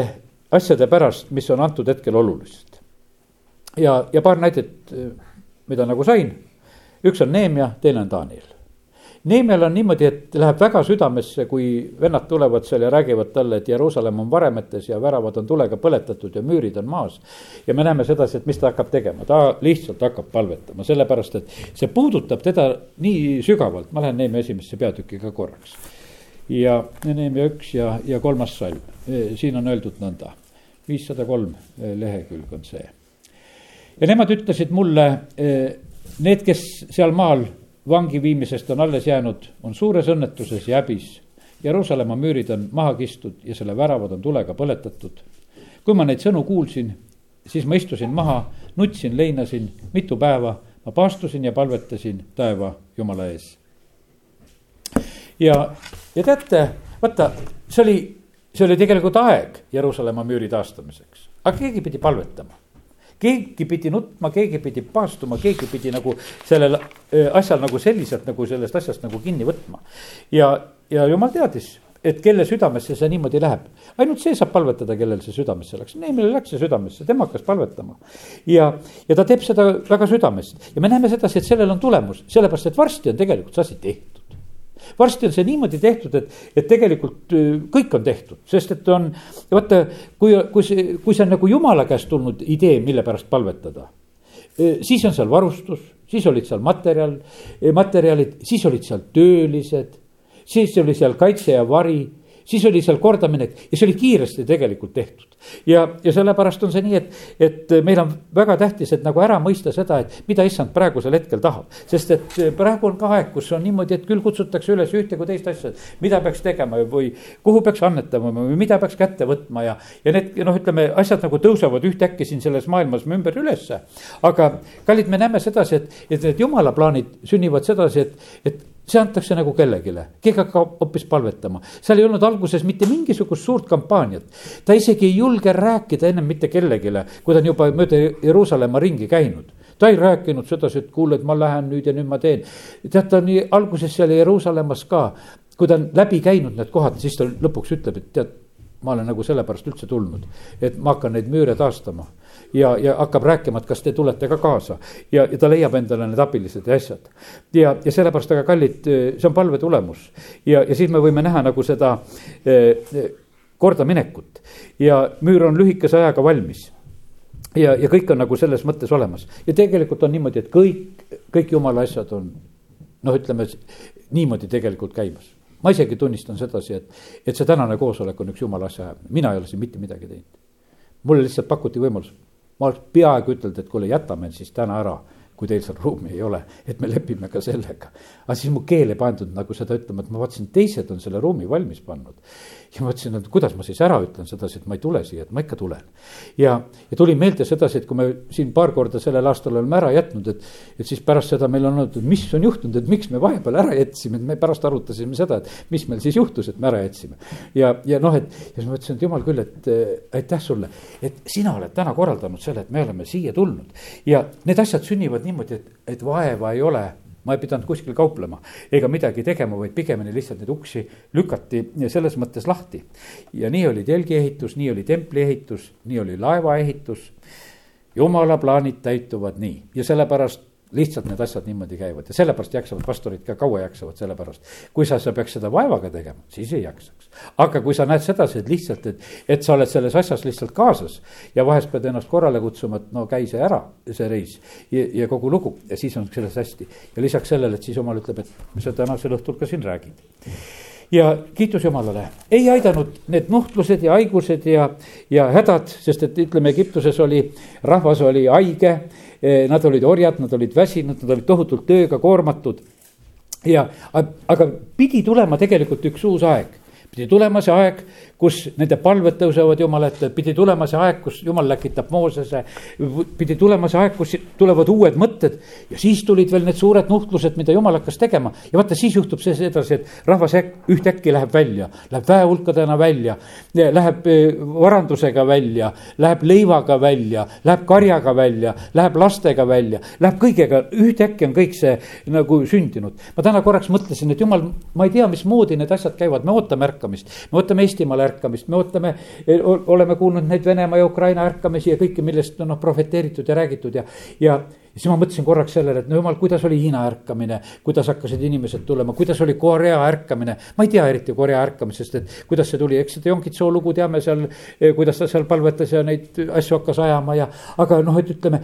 asjade pärast, mis on antud hetkel olulised. ja, ja paar näidet, mida nagu sain. üks on Neemia, teine on Daniel. Neemial on niimoodi, et läheb väga südamesse, kui vennad tulevad seal ja räägivad talle, et Jeruusalemm on varemetes ja väravad on tulega põletatud ja müürid on maas. ja me näeme sedasi, et mis ta hakkab tegema, ta lihtsalt hakkab palvetama, sellepärast et see puudutab teda nii sügavalt, ma lähen Neemia esimesse peatükki ka korraks. Ja Neemia üks ja, ja kolmas salm, siin on öeldud nõnda, viissada kolm lehekülg on see ja nemad ütlesid mulle, eh, need, kes seal maal vangi viimisest on alles jäänud, on suures õnnetuses ja häbis. Jeruusalemma müürid on maha kistud ja selle väravad on tulega põletatud. kui ma neid sõnu kuulsin, siis ma istusin maha, nutsin, leinasin mitu päeva, ma paastusin ja palvetasin taeva Jumala ees. Ja, ja teate, vaata, see oli, see oli tegelikult aeg Jeruusalemma müüri taastamiseks, aga keegi pidi palvetama keegi pidi nutma, keegi pidi paastuma, keegi pidi nagu sellel asjal nagu selliselt nagu sellest asjast nagu kinni võtma. ja, ja jumal teadis, et kelle südamesse see niimoodi läheb. ainult see saab palvetada, kellel see südamesse läks, Neemile läks see südamesse, tema hakkas palvetama. ja, ja ta teeb seda väga südamest ja me näeme sedasi, et sellel on tulemus, sellepärast et varsti on tegelikult see asi tehtud varsti on see niimoodi tehtud, et, et tegelikult äh, kõik on tehtud, sest et on, vaata, kui, kui see, kui see on nagu jumala käest tulnud idee, mille pärast palvetada. Äh, siis on seal varustus, siis olid seal materjal, äh, materjalid, siis olid seal töölised, siis oli seal kaitse ja vari siis oli seal kordaminek ja see oli kiiresti tegelikult tehtud. ja, ja sellepärast on see nii, et, et meil on väga tähtis, et nagu ära mõista seda, et mida issand praegusel hetkel tahab. sest et praegu on ka aeg, kus on niimoodi, et küll kutsutakse üles ühte kui teist asja, mida peaks tegema või kuhu peaks annetama või mida peaks kätte võtma ja, ja need noh, ütleme asjad nagu tõusevad ühtäkki siin selles maailmas ümber ülesse. aga kallid, me näeme sedasi, et, et need jumala plaanid sünnivad sedasi, et, et see antakse nagu kellelegi, keegi hakkab hoopis palvetama. seal ei olnud alguses mitte mingisugust suurt kampaaniat. ta isegi ei julge rääkida ennem mitte kellelegi, kui ta on juba mööda Jeruusalemma ringi käinud ta ei rääkinud sedasi, et kuule, et ma lähen nüüd ja nüüd ma teen. tead, ta nii alguses seal Jeruusalemmas ka, kui ta on läbi käinud need kohad, siis ta lõpuks ütleb, et tead, ma olen nagu sellepärast üldse tulnud, et ma hakkan neid müüre taastama ja, ja hakkab rääkima, et kas te tulete ka kaasa. ja, ja ta leiab endale need abilised ja asjad. ja, ja sellepärast, aga kallid, see on palve tulemus. ja, ja siis me võime näha nagu seda eh, kordaminekut ja müür on lühikese ajaga valmis ja, ja kõik on nagu selles mõttes olemas ja tegelikult on niimoodi, et kõik, kõik jumala asjad on noh, ütleme niimoodi tegelikult käimas. ma isegi tunnistan sedasi, et, et see tänane koosolek on üks jumala asja ajamine, mina ei ole siin mitte midagi teinud. mulle lihtsalt pakuti võimalus, ma oleks peaaegu ütelnud, et kuule, jätame siis täna ära kui teil seal ruumi ei ole, et me lepime ka sellega. aga siis mu keel ei pandud nagu seda ütlema, et ma vaatasin, teised on selle ruumi valmis pannud. ja mõtlesin, et kuidas ma siis ära ütlen sedasi, et ma ei tule siia, et ma ikka tulen. ja, ja tuli meelde sedasi, et kui me siin paar korda sellel aastal oleme ära jätnud, et, et siis pärast seda meil on olnud, et mis on juhtunud, et miks me vahepeal ära jätsime, et me pärast arutasime seda, et mis meil siis juhtus, et me ära jätsime. ja, ja noh, et ja siis ma ütlesin, et jumal küll, et äh, aitäh sulle, et sina oled täna korraldanud selle, et me oleme siia tulnud ja need asjad sünnivad niimoodi, et, et vaeva ei ole ma ei pidanud kuskil kauplema ega midagi tegema, vaid pigemini lihtsalt neid uksi lükati selles mõttes lahti. ja nii oli telgi ehitus, nii oli templi ehitus, nii oli laeva ehitus. jumala plaanid täituvad nii ja sellepärast lihtsalt need asjad niimoodi käivad ja sellepärast jaksavad pastorid ka kaua jaksavad, sellepärast. kui sa, sa peaks seda vaevaga tegema, siis ei jaksaks. aga kui sa näed sedasi, et lihtsalt, et, et sa oled selles asjas lihtsalt kaasas. ja vahest pead ennast korrale kutsuma, et no käi see ära, see reis ja, ja kogu lugu ja siis on selles hästi. ja lisaks sellele, et siis jumal ütleb, et sa tänasel õhtul ka siin räägid ja kiitus Jumalale, ei aidanud need nuhtlused ja haigused ja, ja hädad, sest et ütleme, Egiptuses oli, rahvas oli haige. Eh, nad olid orjad, nad olid väsinud, nad olid tohutult tööga koormatud. ja, aga pidi tulema tegelikult üks uus aeg, pidi tulema see aeg kus nende palved tõusevad Jumala ette, pidi tulema see aeg, kus Jumal läkitab Moosese. pidi tulema see aeg, kus tulevad uued mõtted ja siis tulid veel need suured nuhtlused, mida Jumal hakkas tegema. ja vaata, siis juhtub see sedasi, et rahvas ühtäkki läheb välja, läheb väehulkadena välja. Läheb e, varandusega välja, läheb leivaga välja, läheb karjaga välja, läheb lastega välja, läheb kõigega, ühtäkki on kõik see nagu sündinud. ma täna korraks mõtlesin, et Jumal, ma ei tea, mismoodi need asjad käivad, me ootame ärkamist. me ootame Eestimaal ärkamist, me ootame, oleme kuulnud neid Venemaa ja Ukraina ärkamisi ja kõike, millest on noh profeteeritud ja räägitud ja ja siis ma mõtlesin korraks sellele, et no jumal, kuidas oli Hiina ärkamine, kuidas hakkasid inimesed tulema, kuidas oli Korea ärkamine. ma ei tea eriti Korea ärkamisest, et kuidas see tuli, eks seda Yonkitso lugu teame seal, eh, kuidas ta seal palvetas ja neid asju hakkas ajama ja. aga noh, et ütleme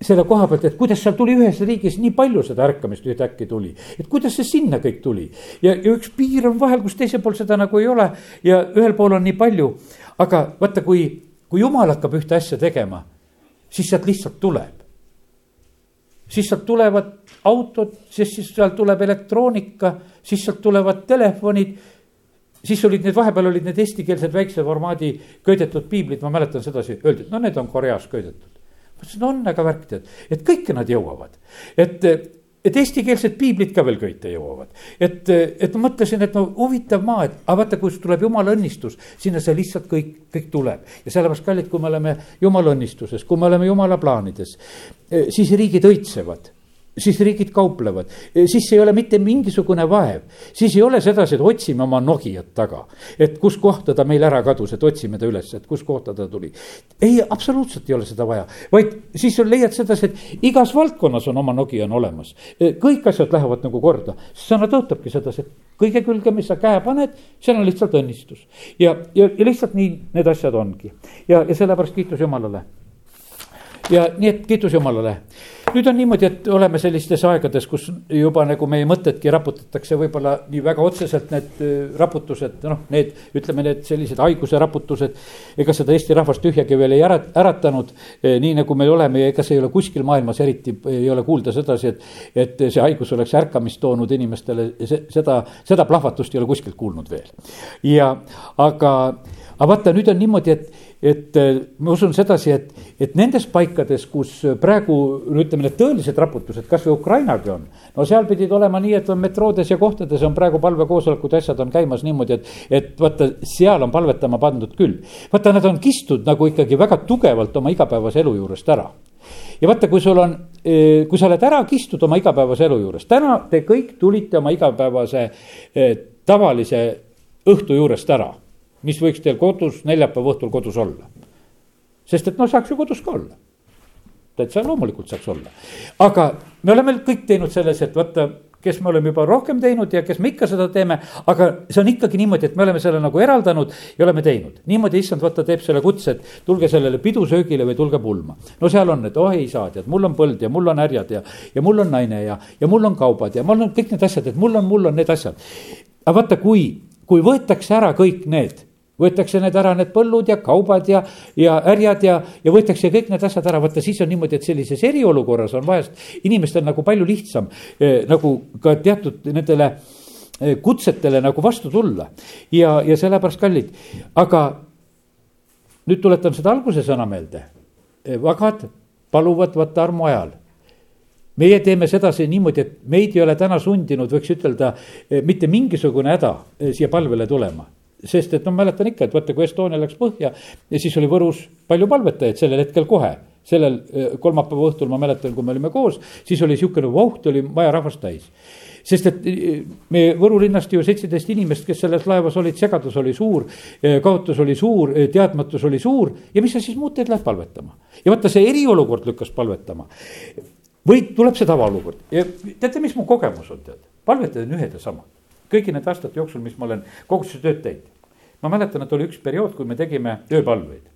selle koha pealt, et kuidas seal tuli ühes riigis nii palju seda ärkamist ühtäkki tuli. et kuidas see sinna kõik tuli ja, ja üks piir on vahel, kus teisel pool seda nagu ei ole ja ühel pool on nii palju. aga vaata, kui, kui jumal hakkab ühte asja tegema, siis sealt lihtsalt tuleb siis sealt tulevad autod, siis, siis sealt tuleb elektroonika, siis sealt tulevad telefonid. siis olid need, vahepeal olid need eestikeelsed väikse formaadi köidetud piiblid, ma mäletan sedasi, öeldi, et no need on Koreas köidetud. ma ütlesin, on aga värk tead, et kõike nad jõuavad, et et eestikeelsed piiblid ka veel köita jõuavad. et, et ma mõtlesin, et no huvitav maa, et aga vaata, kus tuleb jumala õnnistus, sinna see lihtsalt kõik, kõik tuleb. ja sellepärast, kallid, kui me oleme jumala õnnistuses, kui me oleme jumala plaanides, eh, siis riigid õitsevad siis riigid kauplevad, siis ei ole mitte mingisugune vaev. siis ei ole sedasi, et otsime oma Nokiat taga, et kus kohta ta meil ära kadus, et otsime ta üles, et kus kohta ta tuli. ei, absoluutselt ei ole seda vaja, vaid siis leiad sedasi, et igas valdkonnas on oma Nokia on olemas. kõik asjad lähevad nagu korda, sõna tõotabki sedasi, et kõige külge, mis sa käe paned, seal on lihtsalt õnnistus. ja, ja, ja lihtsalt nii need asjad ongi ja, ja sellepärast kiitus Jumalale. ja nii, et kiitus Jumalale nüüd on niimoodi, et oleme sellistes aegades, kus juba nagu meie mõtedki raputatakse võib-olla nii väga otseselt need äh, raputused, noh, need, ütleme, need sellised haiguse raputused. ega seda Eesti rahvast tühjagi veel ei ära, äratanud, äh, nii nagu me oleme ja ega see ei ole kuskil maailmas eriti, ei ole kuulda sedasi, et. et see haigus oleks ärkamist toonud inimestele, seda, seda plahvatust ei ole kuskilt kuulnud veel. ja, aga, aga vaata, nüüd on niimoodi, et et äh, ma usun sedasi, et, et nendes paikades, kus praegu no ütleme, need tõelised raputused, kasvõi Ukrainagi on. no seal pidid olema nii, et on metroodes ja kohtades on praegu palvekoosolekud, asjad on käimas niimoodi, et, et vaata, seal on palvetama pandud küll. vaata, nad on kistud nagu ikkagi väga tugevalt oma igapäevase elu juurest ära ja vaata, kui sul on, äh, kui sa oled ära kistud oma igapäevase elu juurest, täna te kõik tulite oma igapäevase tavalise õhtu juurest ära mis võiks teil kodus neljapäeva õhtul kodus olla. sest et noh, saaks ju kodus ka olla. täitsa loomulikult saaks olla. aga me oleme kõik teinud selles, et vaata, kes me oleme juba rohkem teinud ja kes me ikka seda teeme. aga see on ikkagi niimoodi, et me oleme selle nagu eraldanud ja oleme teinud. niimoodi issand vaata teeb selle kutse, et tulge sellele pidusöögile või tulge pulma. no seal on, et oh ei saa, tead, mul on põld ja mul on härjad ja, ja mul on naine ja, ja mul on kaubad ja mul on kõik need asjad, et mul on, mul on need asjad. aga vaata, kui, kui võetakse ära kõik need võetakse need ära, need põllud ja kaubad ja, ja härjad ja, ja võetakse kõik need asjad ära, vaata siis on niimoodi, et sellises eriolukorras on vahest inimestel nagu palju lihtsam eh, nagu ka teatud nendele eh, kutsetele nagu vastu tulla. ja, ja sellepärast kallid, aga nüüd tuletan seda alguse sõna meelde. Eh, vagad paluvad vaata armu ajal meie teeme sedasi niimoodi, et meid ei ole täna sundinud, võiks ütelda, eh, mitte mingisugune häda eh, siia palvele tulema sest et noh, mäletan ikka, et vaata, kui Estonia läks põhja ja siis oli Võrus palju palvetajaid sellel hetkel kohe. sellel eh, kolmapäeva õhtul ma mäletan, kui me olime koos, siis oli sihukene voht, oli maja rahvast täis sest et eh, me Võru linnast ju seitseteist inimest, kes selles laevas olid, segadus oli suur, eh, kaotus oli suur, teadmatus oli suur ja mis sa siis muud teed, lähed palvetama. ja vaata, see eriolukord lükkas palvetama. või tuleb see tavaolukord ja teate, mis mu kogemus on, tead, palvetajad on ühed ja samad kõigi nende aastate jooksul, mis ma olen koguduse tööd teinud. Ma mäletan, et oli üks periood, kui me tegime ööpalveid.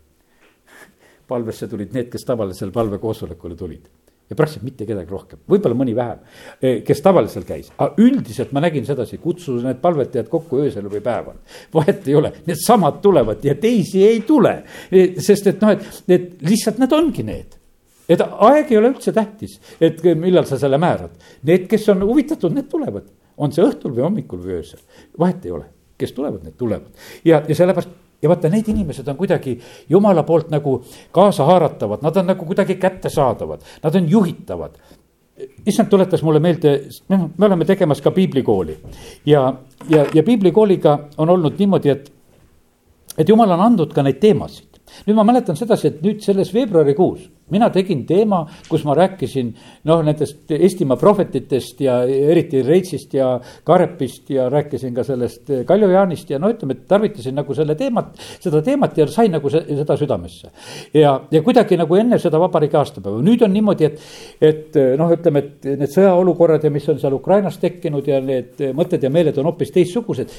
palvesse tulid need, kes tavalisel palvekoosolekule tulid. Ja praktiliselt mitte kedagi rohkem, võib-olla mõni vähem, eh, kes tavaliselt käis, aga üldiselt ma nägin sedasi, kutsu need palvetajad kokku öösel või päeval. vahet ei ole, needsamad tulevad ja teisi ei tule, eh, sest et noh, et, et lihtsalt need ongi need. Et aeg ei ole üldse tähtis, et millal sa selle määrad, need, kes on huvitatud, need tulevad, on see õhtul või hommikul või öösel, vahet ei ole. Kes tulevad, need tulevad. Ja, ja sellepärast ja vaata, need inimesed on kuidagi jumala poolt nagu kaasahaaratavad, nad on nagu kuidagi kättesaadavad, nad on juhitavad. issand tuletas mulle meelde, noh, me oleme tegemas ka piiblikooli. Ja, ja, ja piiblikooliga on olnud niimoodi, et, et jumal on andnud ka neid teemasid nüüd ma mäletan sedasi, et nüüd selles veebruarikuus mina tegin teema, kus ma rääkisin noh, nendest Eestimaa prohvetitest ja eriti Reitsist ja Karepist ja rääkisin ka sellest Kaljo Jaanist ja no ütleme, et tarvitasin nagu selle teemat, seda teemat ja sain nagu se, seda südamesse. ja, ja kuidagi nagu enne seda vabariigi aastapäeva, nüüd on niimoodi, et, et noh, ütleme, et need sõjaolukorrad ja mis on seal Ukrainas tekkinud ja need mõtted ja meeled on hoopis teistsugused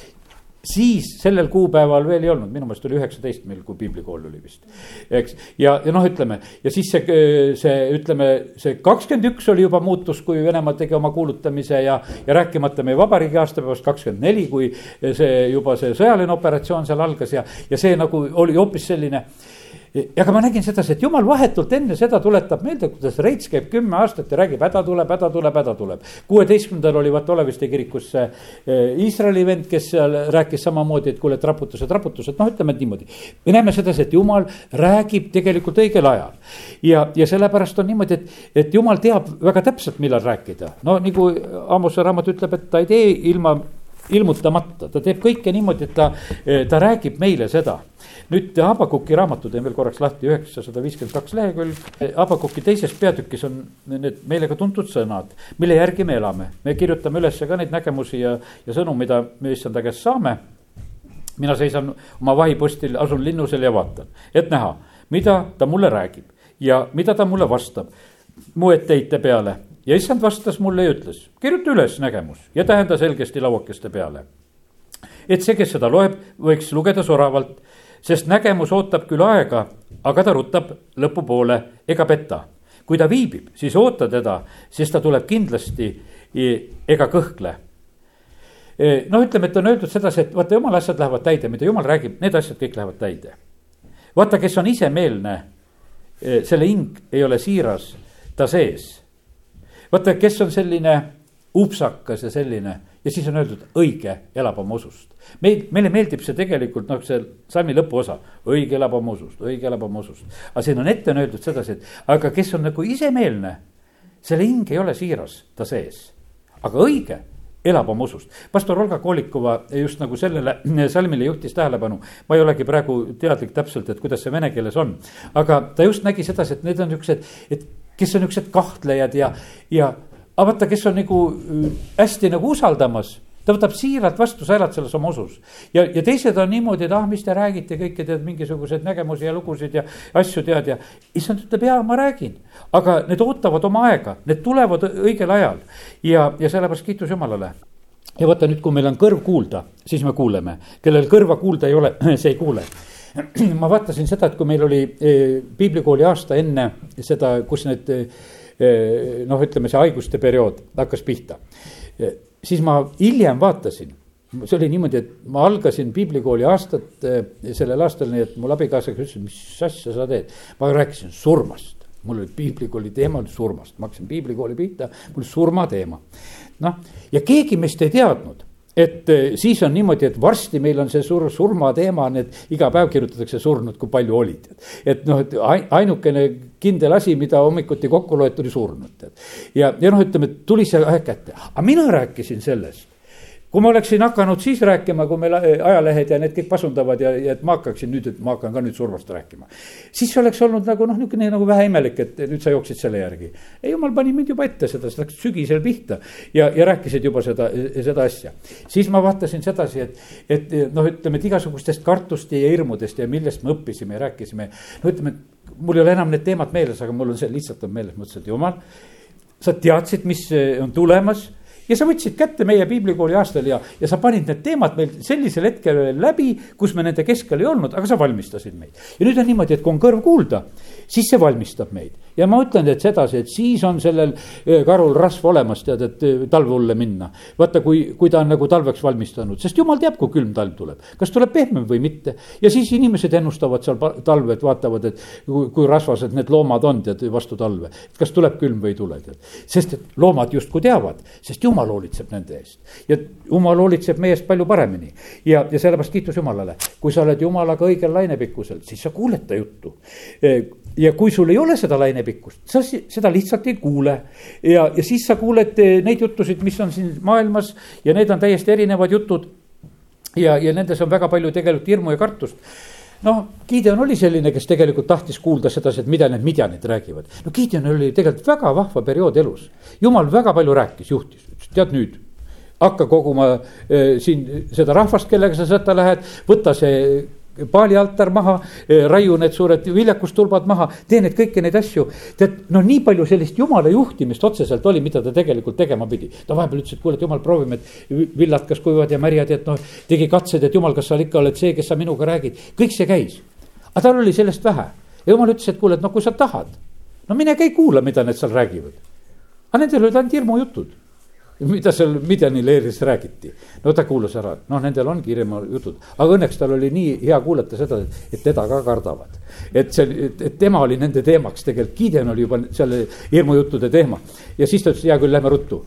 siis sellel kuupäeval veel ei olnud, minu meelest oli üheksateist meil, kui piiblikool oli vist. eks, ja, ja noh, ütleme ja siis see, see ütleme, see kakskümmend üks oli juba muutus, kui Venemaa tegi oma kuulutamise ja, ja rääkimata meie vabariigi aastapäevast kakskümmend neli, kui see juba see sõjaline operatsioon seal algas ja, ja see nagu oli hoopis selline aga ma nägin sedasi, et jumal vahetult enne seda tuletab meelde, kuidas Reits käib kümme aastat ja räägib, häda tuleb, häda tuleb, häda tuleb. kuueteistkümnendal oli vaata Oleviste kirikus see eh, Iisraeli vend, kes seal rääkis samamoodi, et kuule, et raputused, raputused, noh, ütleme niimoodi. me näeme sedasi, et jumal räägib tegelikult õigel ajal. ja, ja sellepärast on niimoodi, et, et jumal teab väga täpselt, millal rääkida. no nagu Ammuse raamat ütleb, et ta ei tee ilma ilmutamata, ta teeb kõike niimoodi, et ta, ta räägib meile seda nüüd Habakuki raamatu teen veel korraks lahti, üheksasada viiskümmend kaks lehekülg. Habakuki teises peatükis on need meile ka tuntud sõnad, mille järgi me elame. me kirjutame üles ka neid nägemusi ja, ja sõnu, mida me issanda käest saame. mina seisan oma vahipostil, asun linnusel ja vaatan, et näha, mida ta mulle räägib ja mida ta mulle vastab mu etteheite peale ja issand vastas mulle ja ütles, kirjuta üles nägemus ja tähenda selgesti lauakeste peale. et see, kes seda loeb, võiks lugeda soravalt sest nägemus ootab küll aega, aga ta rutab lõpupoole ega peta. kui ta viibib, siis oota teda, sest ta tuleb kindlasti ega kõhkle. E, noh, ütleme, et on öeldud sedasi, et vaata, jumala asjad lähevad täide, mida jumal räägib, need asjad kõik lähevad täide. vaata, kes on isemeelne, e, selle hing ei ole siiras, ta sees. vaata, kes on selline upsakas ja selline ja siis on öeldud, õige elab oma usust. meil, meile meeldib see tegelikult noh, see salmi lõpuosa, õige elab oma usust, õige elab oma usust. aga siin on ette on öeldud sedasi, et aga kes on nagu isemeelne, selle hing ei ole siiras ta sees, aga õige elab oma usust. pastor Olga Kolikova just nagu sellele salmile juhtis tähelepanu. ma ei olegi praegu teadlik täpselt, et kuidas see vene keeles on, aga ta just nägi sedasi, et need on niisugused, et kes on niisugused kahtlejad ja, ja aga vaata, kes on nagu äh, hästi nagu usaldamas ta võtab siiralt vastu, sa elad selles oma usus. ja, ja teised on niimoodi, et ah, mis te räägite, kõike tead, mingisuguseid nägemusi ja lugusid ja asju tead ja. issand ütleb, jaa, ma räägin, aga need ootavad oma aega, need tulevad õigel ajal ja, ja sellepärast kiitus Jumalale ja vaata nüüd, kui meil on kõrv kuulda, siis me kuuleme, kellel kõrva kuulda ei ole, see ei kuule ma vaatasin seda, et kui meil oli eh, piiblikooli aasta enne seda, kus need Eh, noh, ütleme see haiguste periood hakkas pihta. Eh, siis ma hiljem vaatasin, see oli niimoodi, et ma algasin piiblikooli aastat eh, sellel aastal, nii et mul abikaasaga ütles, mis asja sa teed. ma rääkisin surmast, mul oli piiblikooli teema oli surmast, ma hakkasin piiblikooli pihta, mul surmateema. noh, ja keegi meist ei teadnud et eh, siis on niimoodi, et varsti meil on see sur-, surmateema, need iga päev kirjutatakse surnud, kui palju olid. et noh, et ainukene kindel asi, mida hommikuti kokku loeti, oli surnud. ja, ja noh, ütleme, tuli see aeg kätte, aga mina rääkisin sellest kui ma oleksin hakanud siis rääkima, kui meil ajalehed ja need kõik pasundavad ja, ja et ma hakkaksin nüüd, et ma hakkan ka nüüd surmast rääkima. siis oleks olnud nagu noh, niisugune nagu vähe imelik, et nüüd sa jooksid selle järgi. ei, jumal pani mind juba ette seda, see läks sügisel pihta ja, ja rääkisid juba seda, seda asja. siis ma vaatasin sedasi, et, et noh, ütleme, et igasugustest kartust ja hirmudest ja millest me õppisime ja rääkisime. no ütleme, et mul ei ole enam need teemad meeles, aga mul on see lihtsalt on meeles, mõtlesin, et jumal sa teadsid, mis on tulemas ja sa võtsid kätte meie piiblikooli aastal ja, ja sa panid need teemad meil sellisel hetkel läbi, kus me nende keskel ei olnud, aga sa valmistasid meid. ja nüüd on niimoodi, et kui on kõrv kuulda, siis see valmistab meid. Ja ma ütlen teid sedasi, et siis on sellel karul rasv olemas, tead, et eh, talvehulle minna. vaata, kui, kui ta on nagu talveks valmistanud, sest jumal teab, kui külm talv tuleb, kas tuleb pehmem või mitte. ja siis inimesed ennustavad seal talve, et vaatavad, et kui, kui rasvased need loomad on, tead, vastu talve. et kas tuleb külm või ei tule, tead. sest et loomad justkui teavad, sest jumal hoolitseb nende eest. ja jumal hoolitseb meie eest palju paremini. ja, ja sellepärast kiitus Jumalale, kui sa oled Jumalaga õigel lainepikkusel, siis sa kuuled ta juttu ja kui sul ei ole seda lainepikkust, sa seda lihtsalt ei kuule. ja, ja siis sa kuuled eh, neid juttusid, mis on siin maailmas ja need on täiesti erinevad jutud. ja, ja nendes on väga palju tegelikult hirmu ja kartust. noh, Gideon oli selline, kes tegelikult tahtis kuulda sedasi, et mida need midjanid räägivad. no Gideonil oli tegelikult väga vahva periood elus. jumal väga palju rääkis, juhtis, ütles tead nüüd hakka koguma äh, siin seda rahvast, kellega sa sõtta lähed, võta see paali altar maha, raiu need suured viljakustulbad maha, tee neid kõiki neid asju. tead, no nii palju sellist jumala juhtimist otseselt oli, mida ta tegelikult tegema pidi. ta vahepeal ütles, et kuule, et jumal, proovime, et villad kas kuivad ja märjad, et noh, tegi katsed, et jumal, kas sa ikka oled see, kes sa minuga räägid, kõik see käis. aga tal oli sellest vähe ja jumal ütles, et kuule, et noh, kui sa tahad, no mine käi kuula, mida need seal räägivad. aga nendel olid ainult hirmujutud mida seal Midjani leeris räägiti. no ta kuulas ära, noh, nendel ongi hirmu jutud, aga õnneks tal oli nii hea kuulata seda, et teda ka kardavad. et see, et, tema oli nende teemaks, tegelikult Gideon oli juba seal hirmujuttude teema. ja siis ta ütles, hea küll, lähme ruttu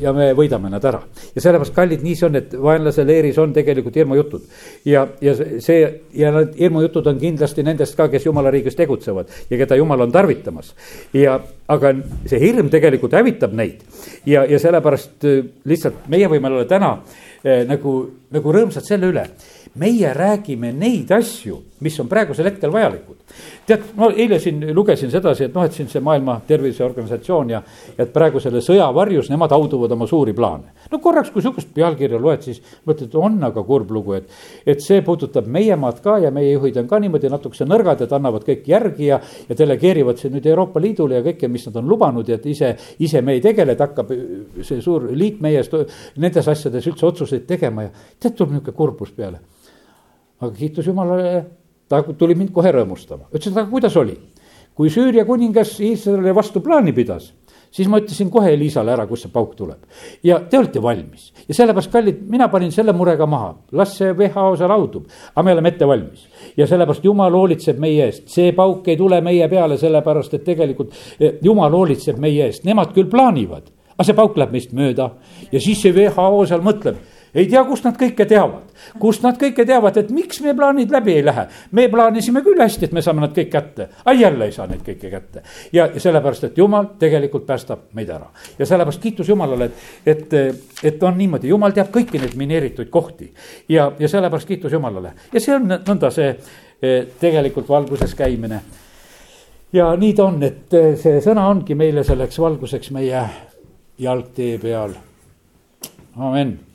ja me võidame nad ära. ja sellepärast, kallid, nii see on, et vaenlase leeris on tegelikult hirmujutud. ja, ja see ja need hirmujutud on kindlasti nendest ka, kes jumala riigis tegutsevad ja keda jumal on tarvitamas. ja, aga see hirm tegelikult hävitab neid ja, ja sellepärast äh, lihtsalt meie võime olla täna äh, nagu, nagu rõõmsad selle üle. Meie räägime neid asju, mis on praegusel hetkel vajalikud tead, ma eile siin lugesin sedasi, et noh, et siin see Maailma Terviseorganisatsioon ja, et praegu selle sõja varjus nemad hauduvad oma suuri plaane. no korraks, kui sihukest pealkirja loed, siis mõtled, on aga kurb lugu, et, et see puudutab meie maad ka ja meie juhid on ka niimoodi natukese nõrgad, et annavad kõik järgi ja, ja delegeerivad siin nüüd Euroopa Liidule ja kõike, mis nad on lubanud ja et ise, ise me ei tegele, et hakkab see suur liit meie eest nendes asjades üldse otsuseid tegema ja tead, tuleb niisugune kurbus peale. Aga kiitus Jumalale ta tuli mind kohe rõõmustama, ütles, et aga kuidas oli. kui Süüria kuningas Iisraeli vastu plaani pidas, siis ma ütlesin kohe Elisale ära, kust see pauk tuleb. ja te olite valmis. Ja sellepärast, kallid, mina panin selle murega maha, las see WHO seal haudub, aga me oleme ette valmis. ja sellepärast Jumal hoolitseb meie eest, see pauk ei tule meie peale, sellepärast et tegelikult eh, Jumal hoolitseb meie eest, nemad küll plaanivad, aga see pauk läheb meist mööda. Ja siis see WHO seal mõtleb ei tea, kust nad kõike teavad, kust nad kõike teavad, et miks meie plaanid läbi ei lähe. me plaanisime küll hästi, et me saame nad kõik kätte, aga jälle ei saa neid kõiki kätte. ja sellepärast, et jumal tegelikult päästab meid ära ja sellepärast kiitus Jumalale, et, et, et on niimoodi, Jumal teab kõiki neid mineeritud kohti. ja, ja sellepärast kiitus Jumalale ja see on nõnda see eh, tegelikult valguses käimine. ja nii ta on, et eh, see sõna ongi meile selleks valguseks meie jalgtee peal. amen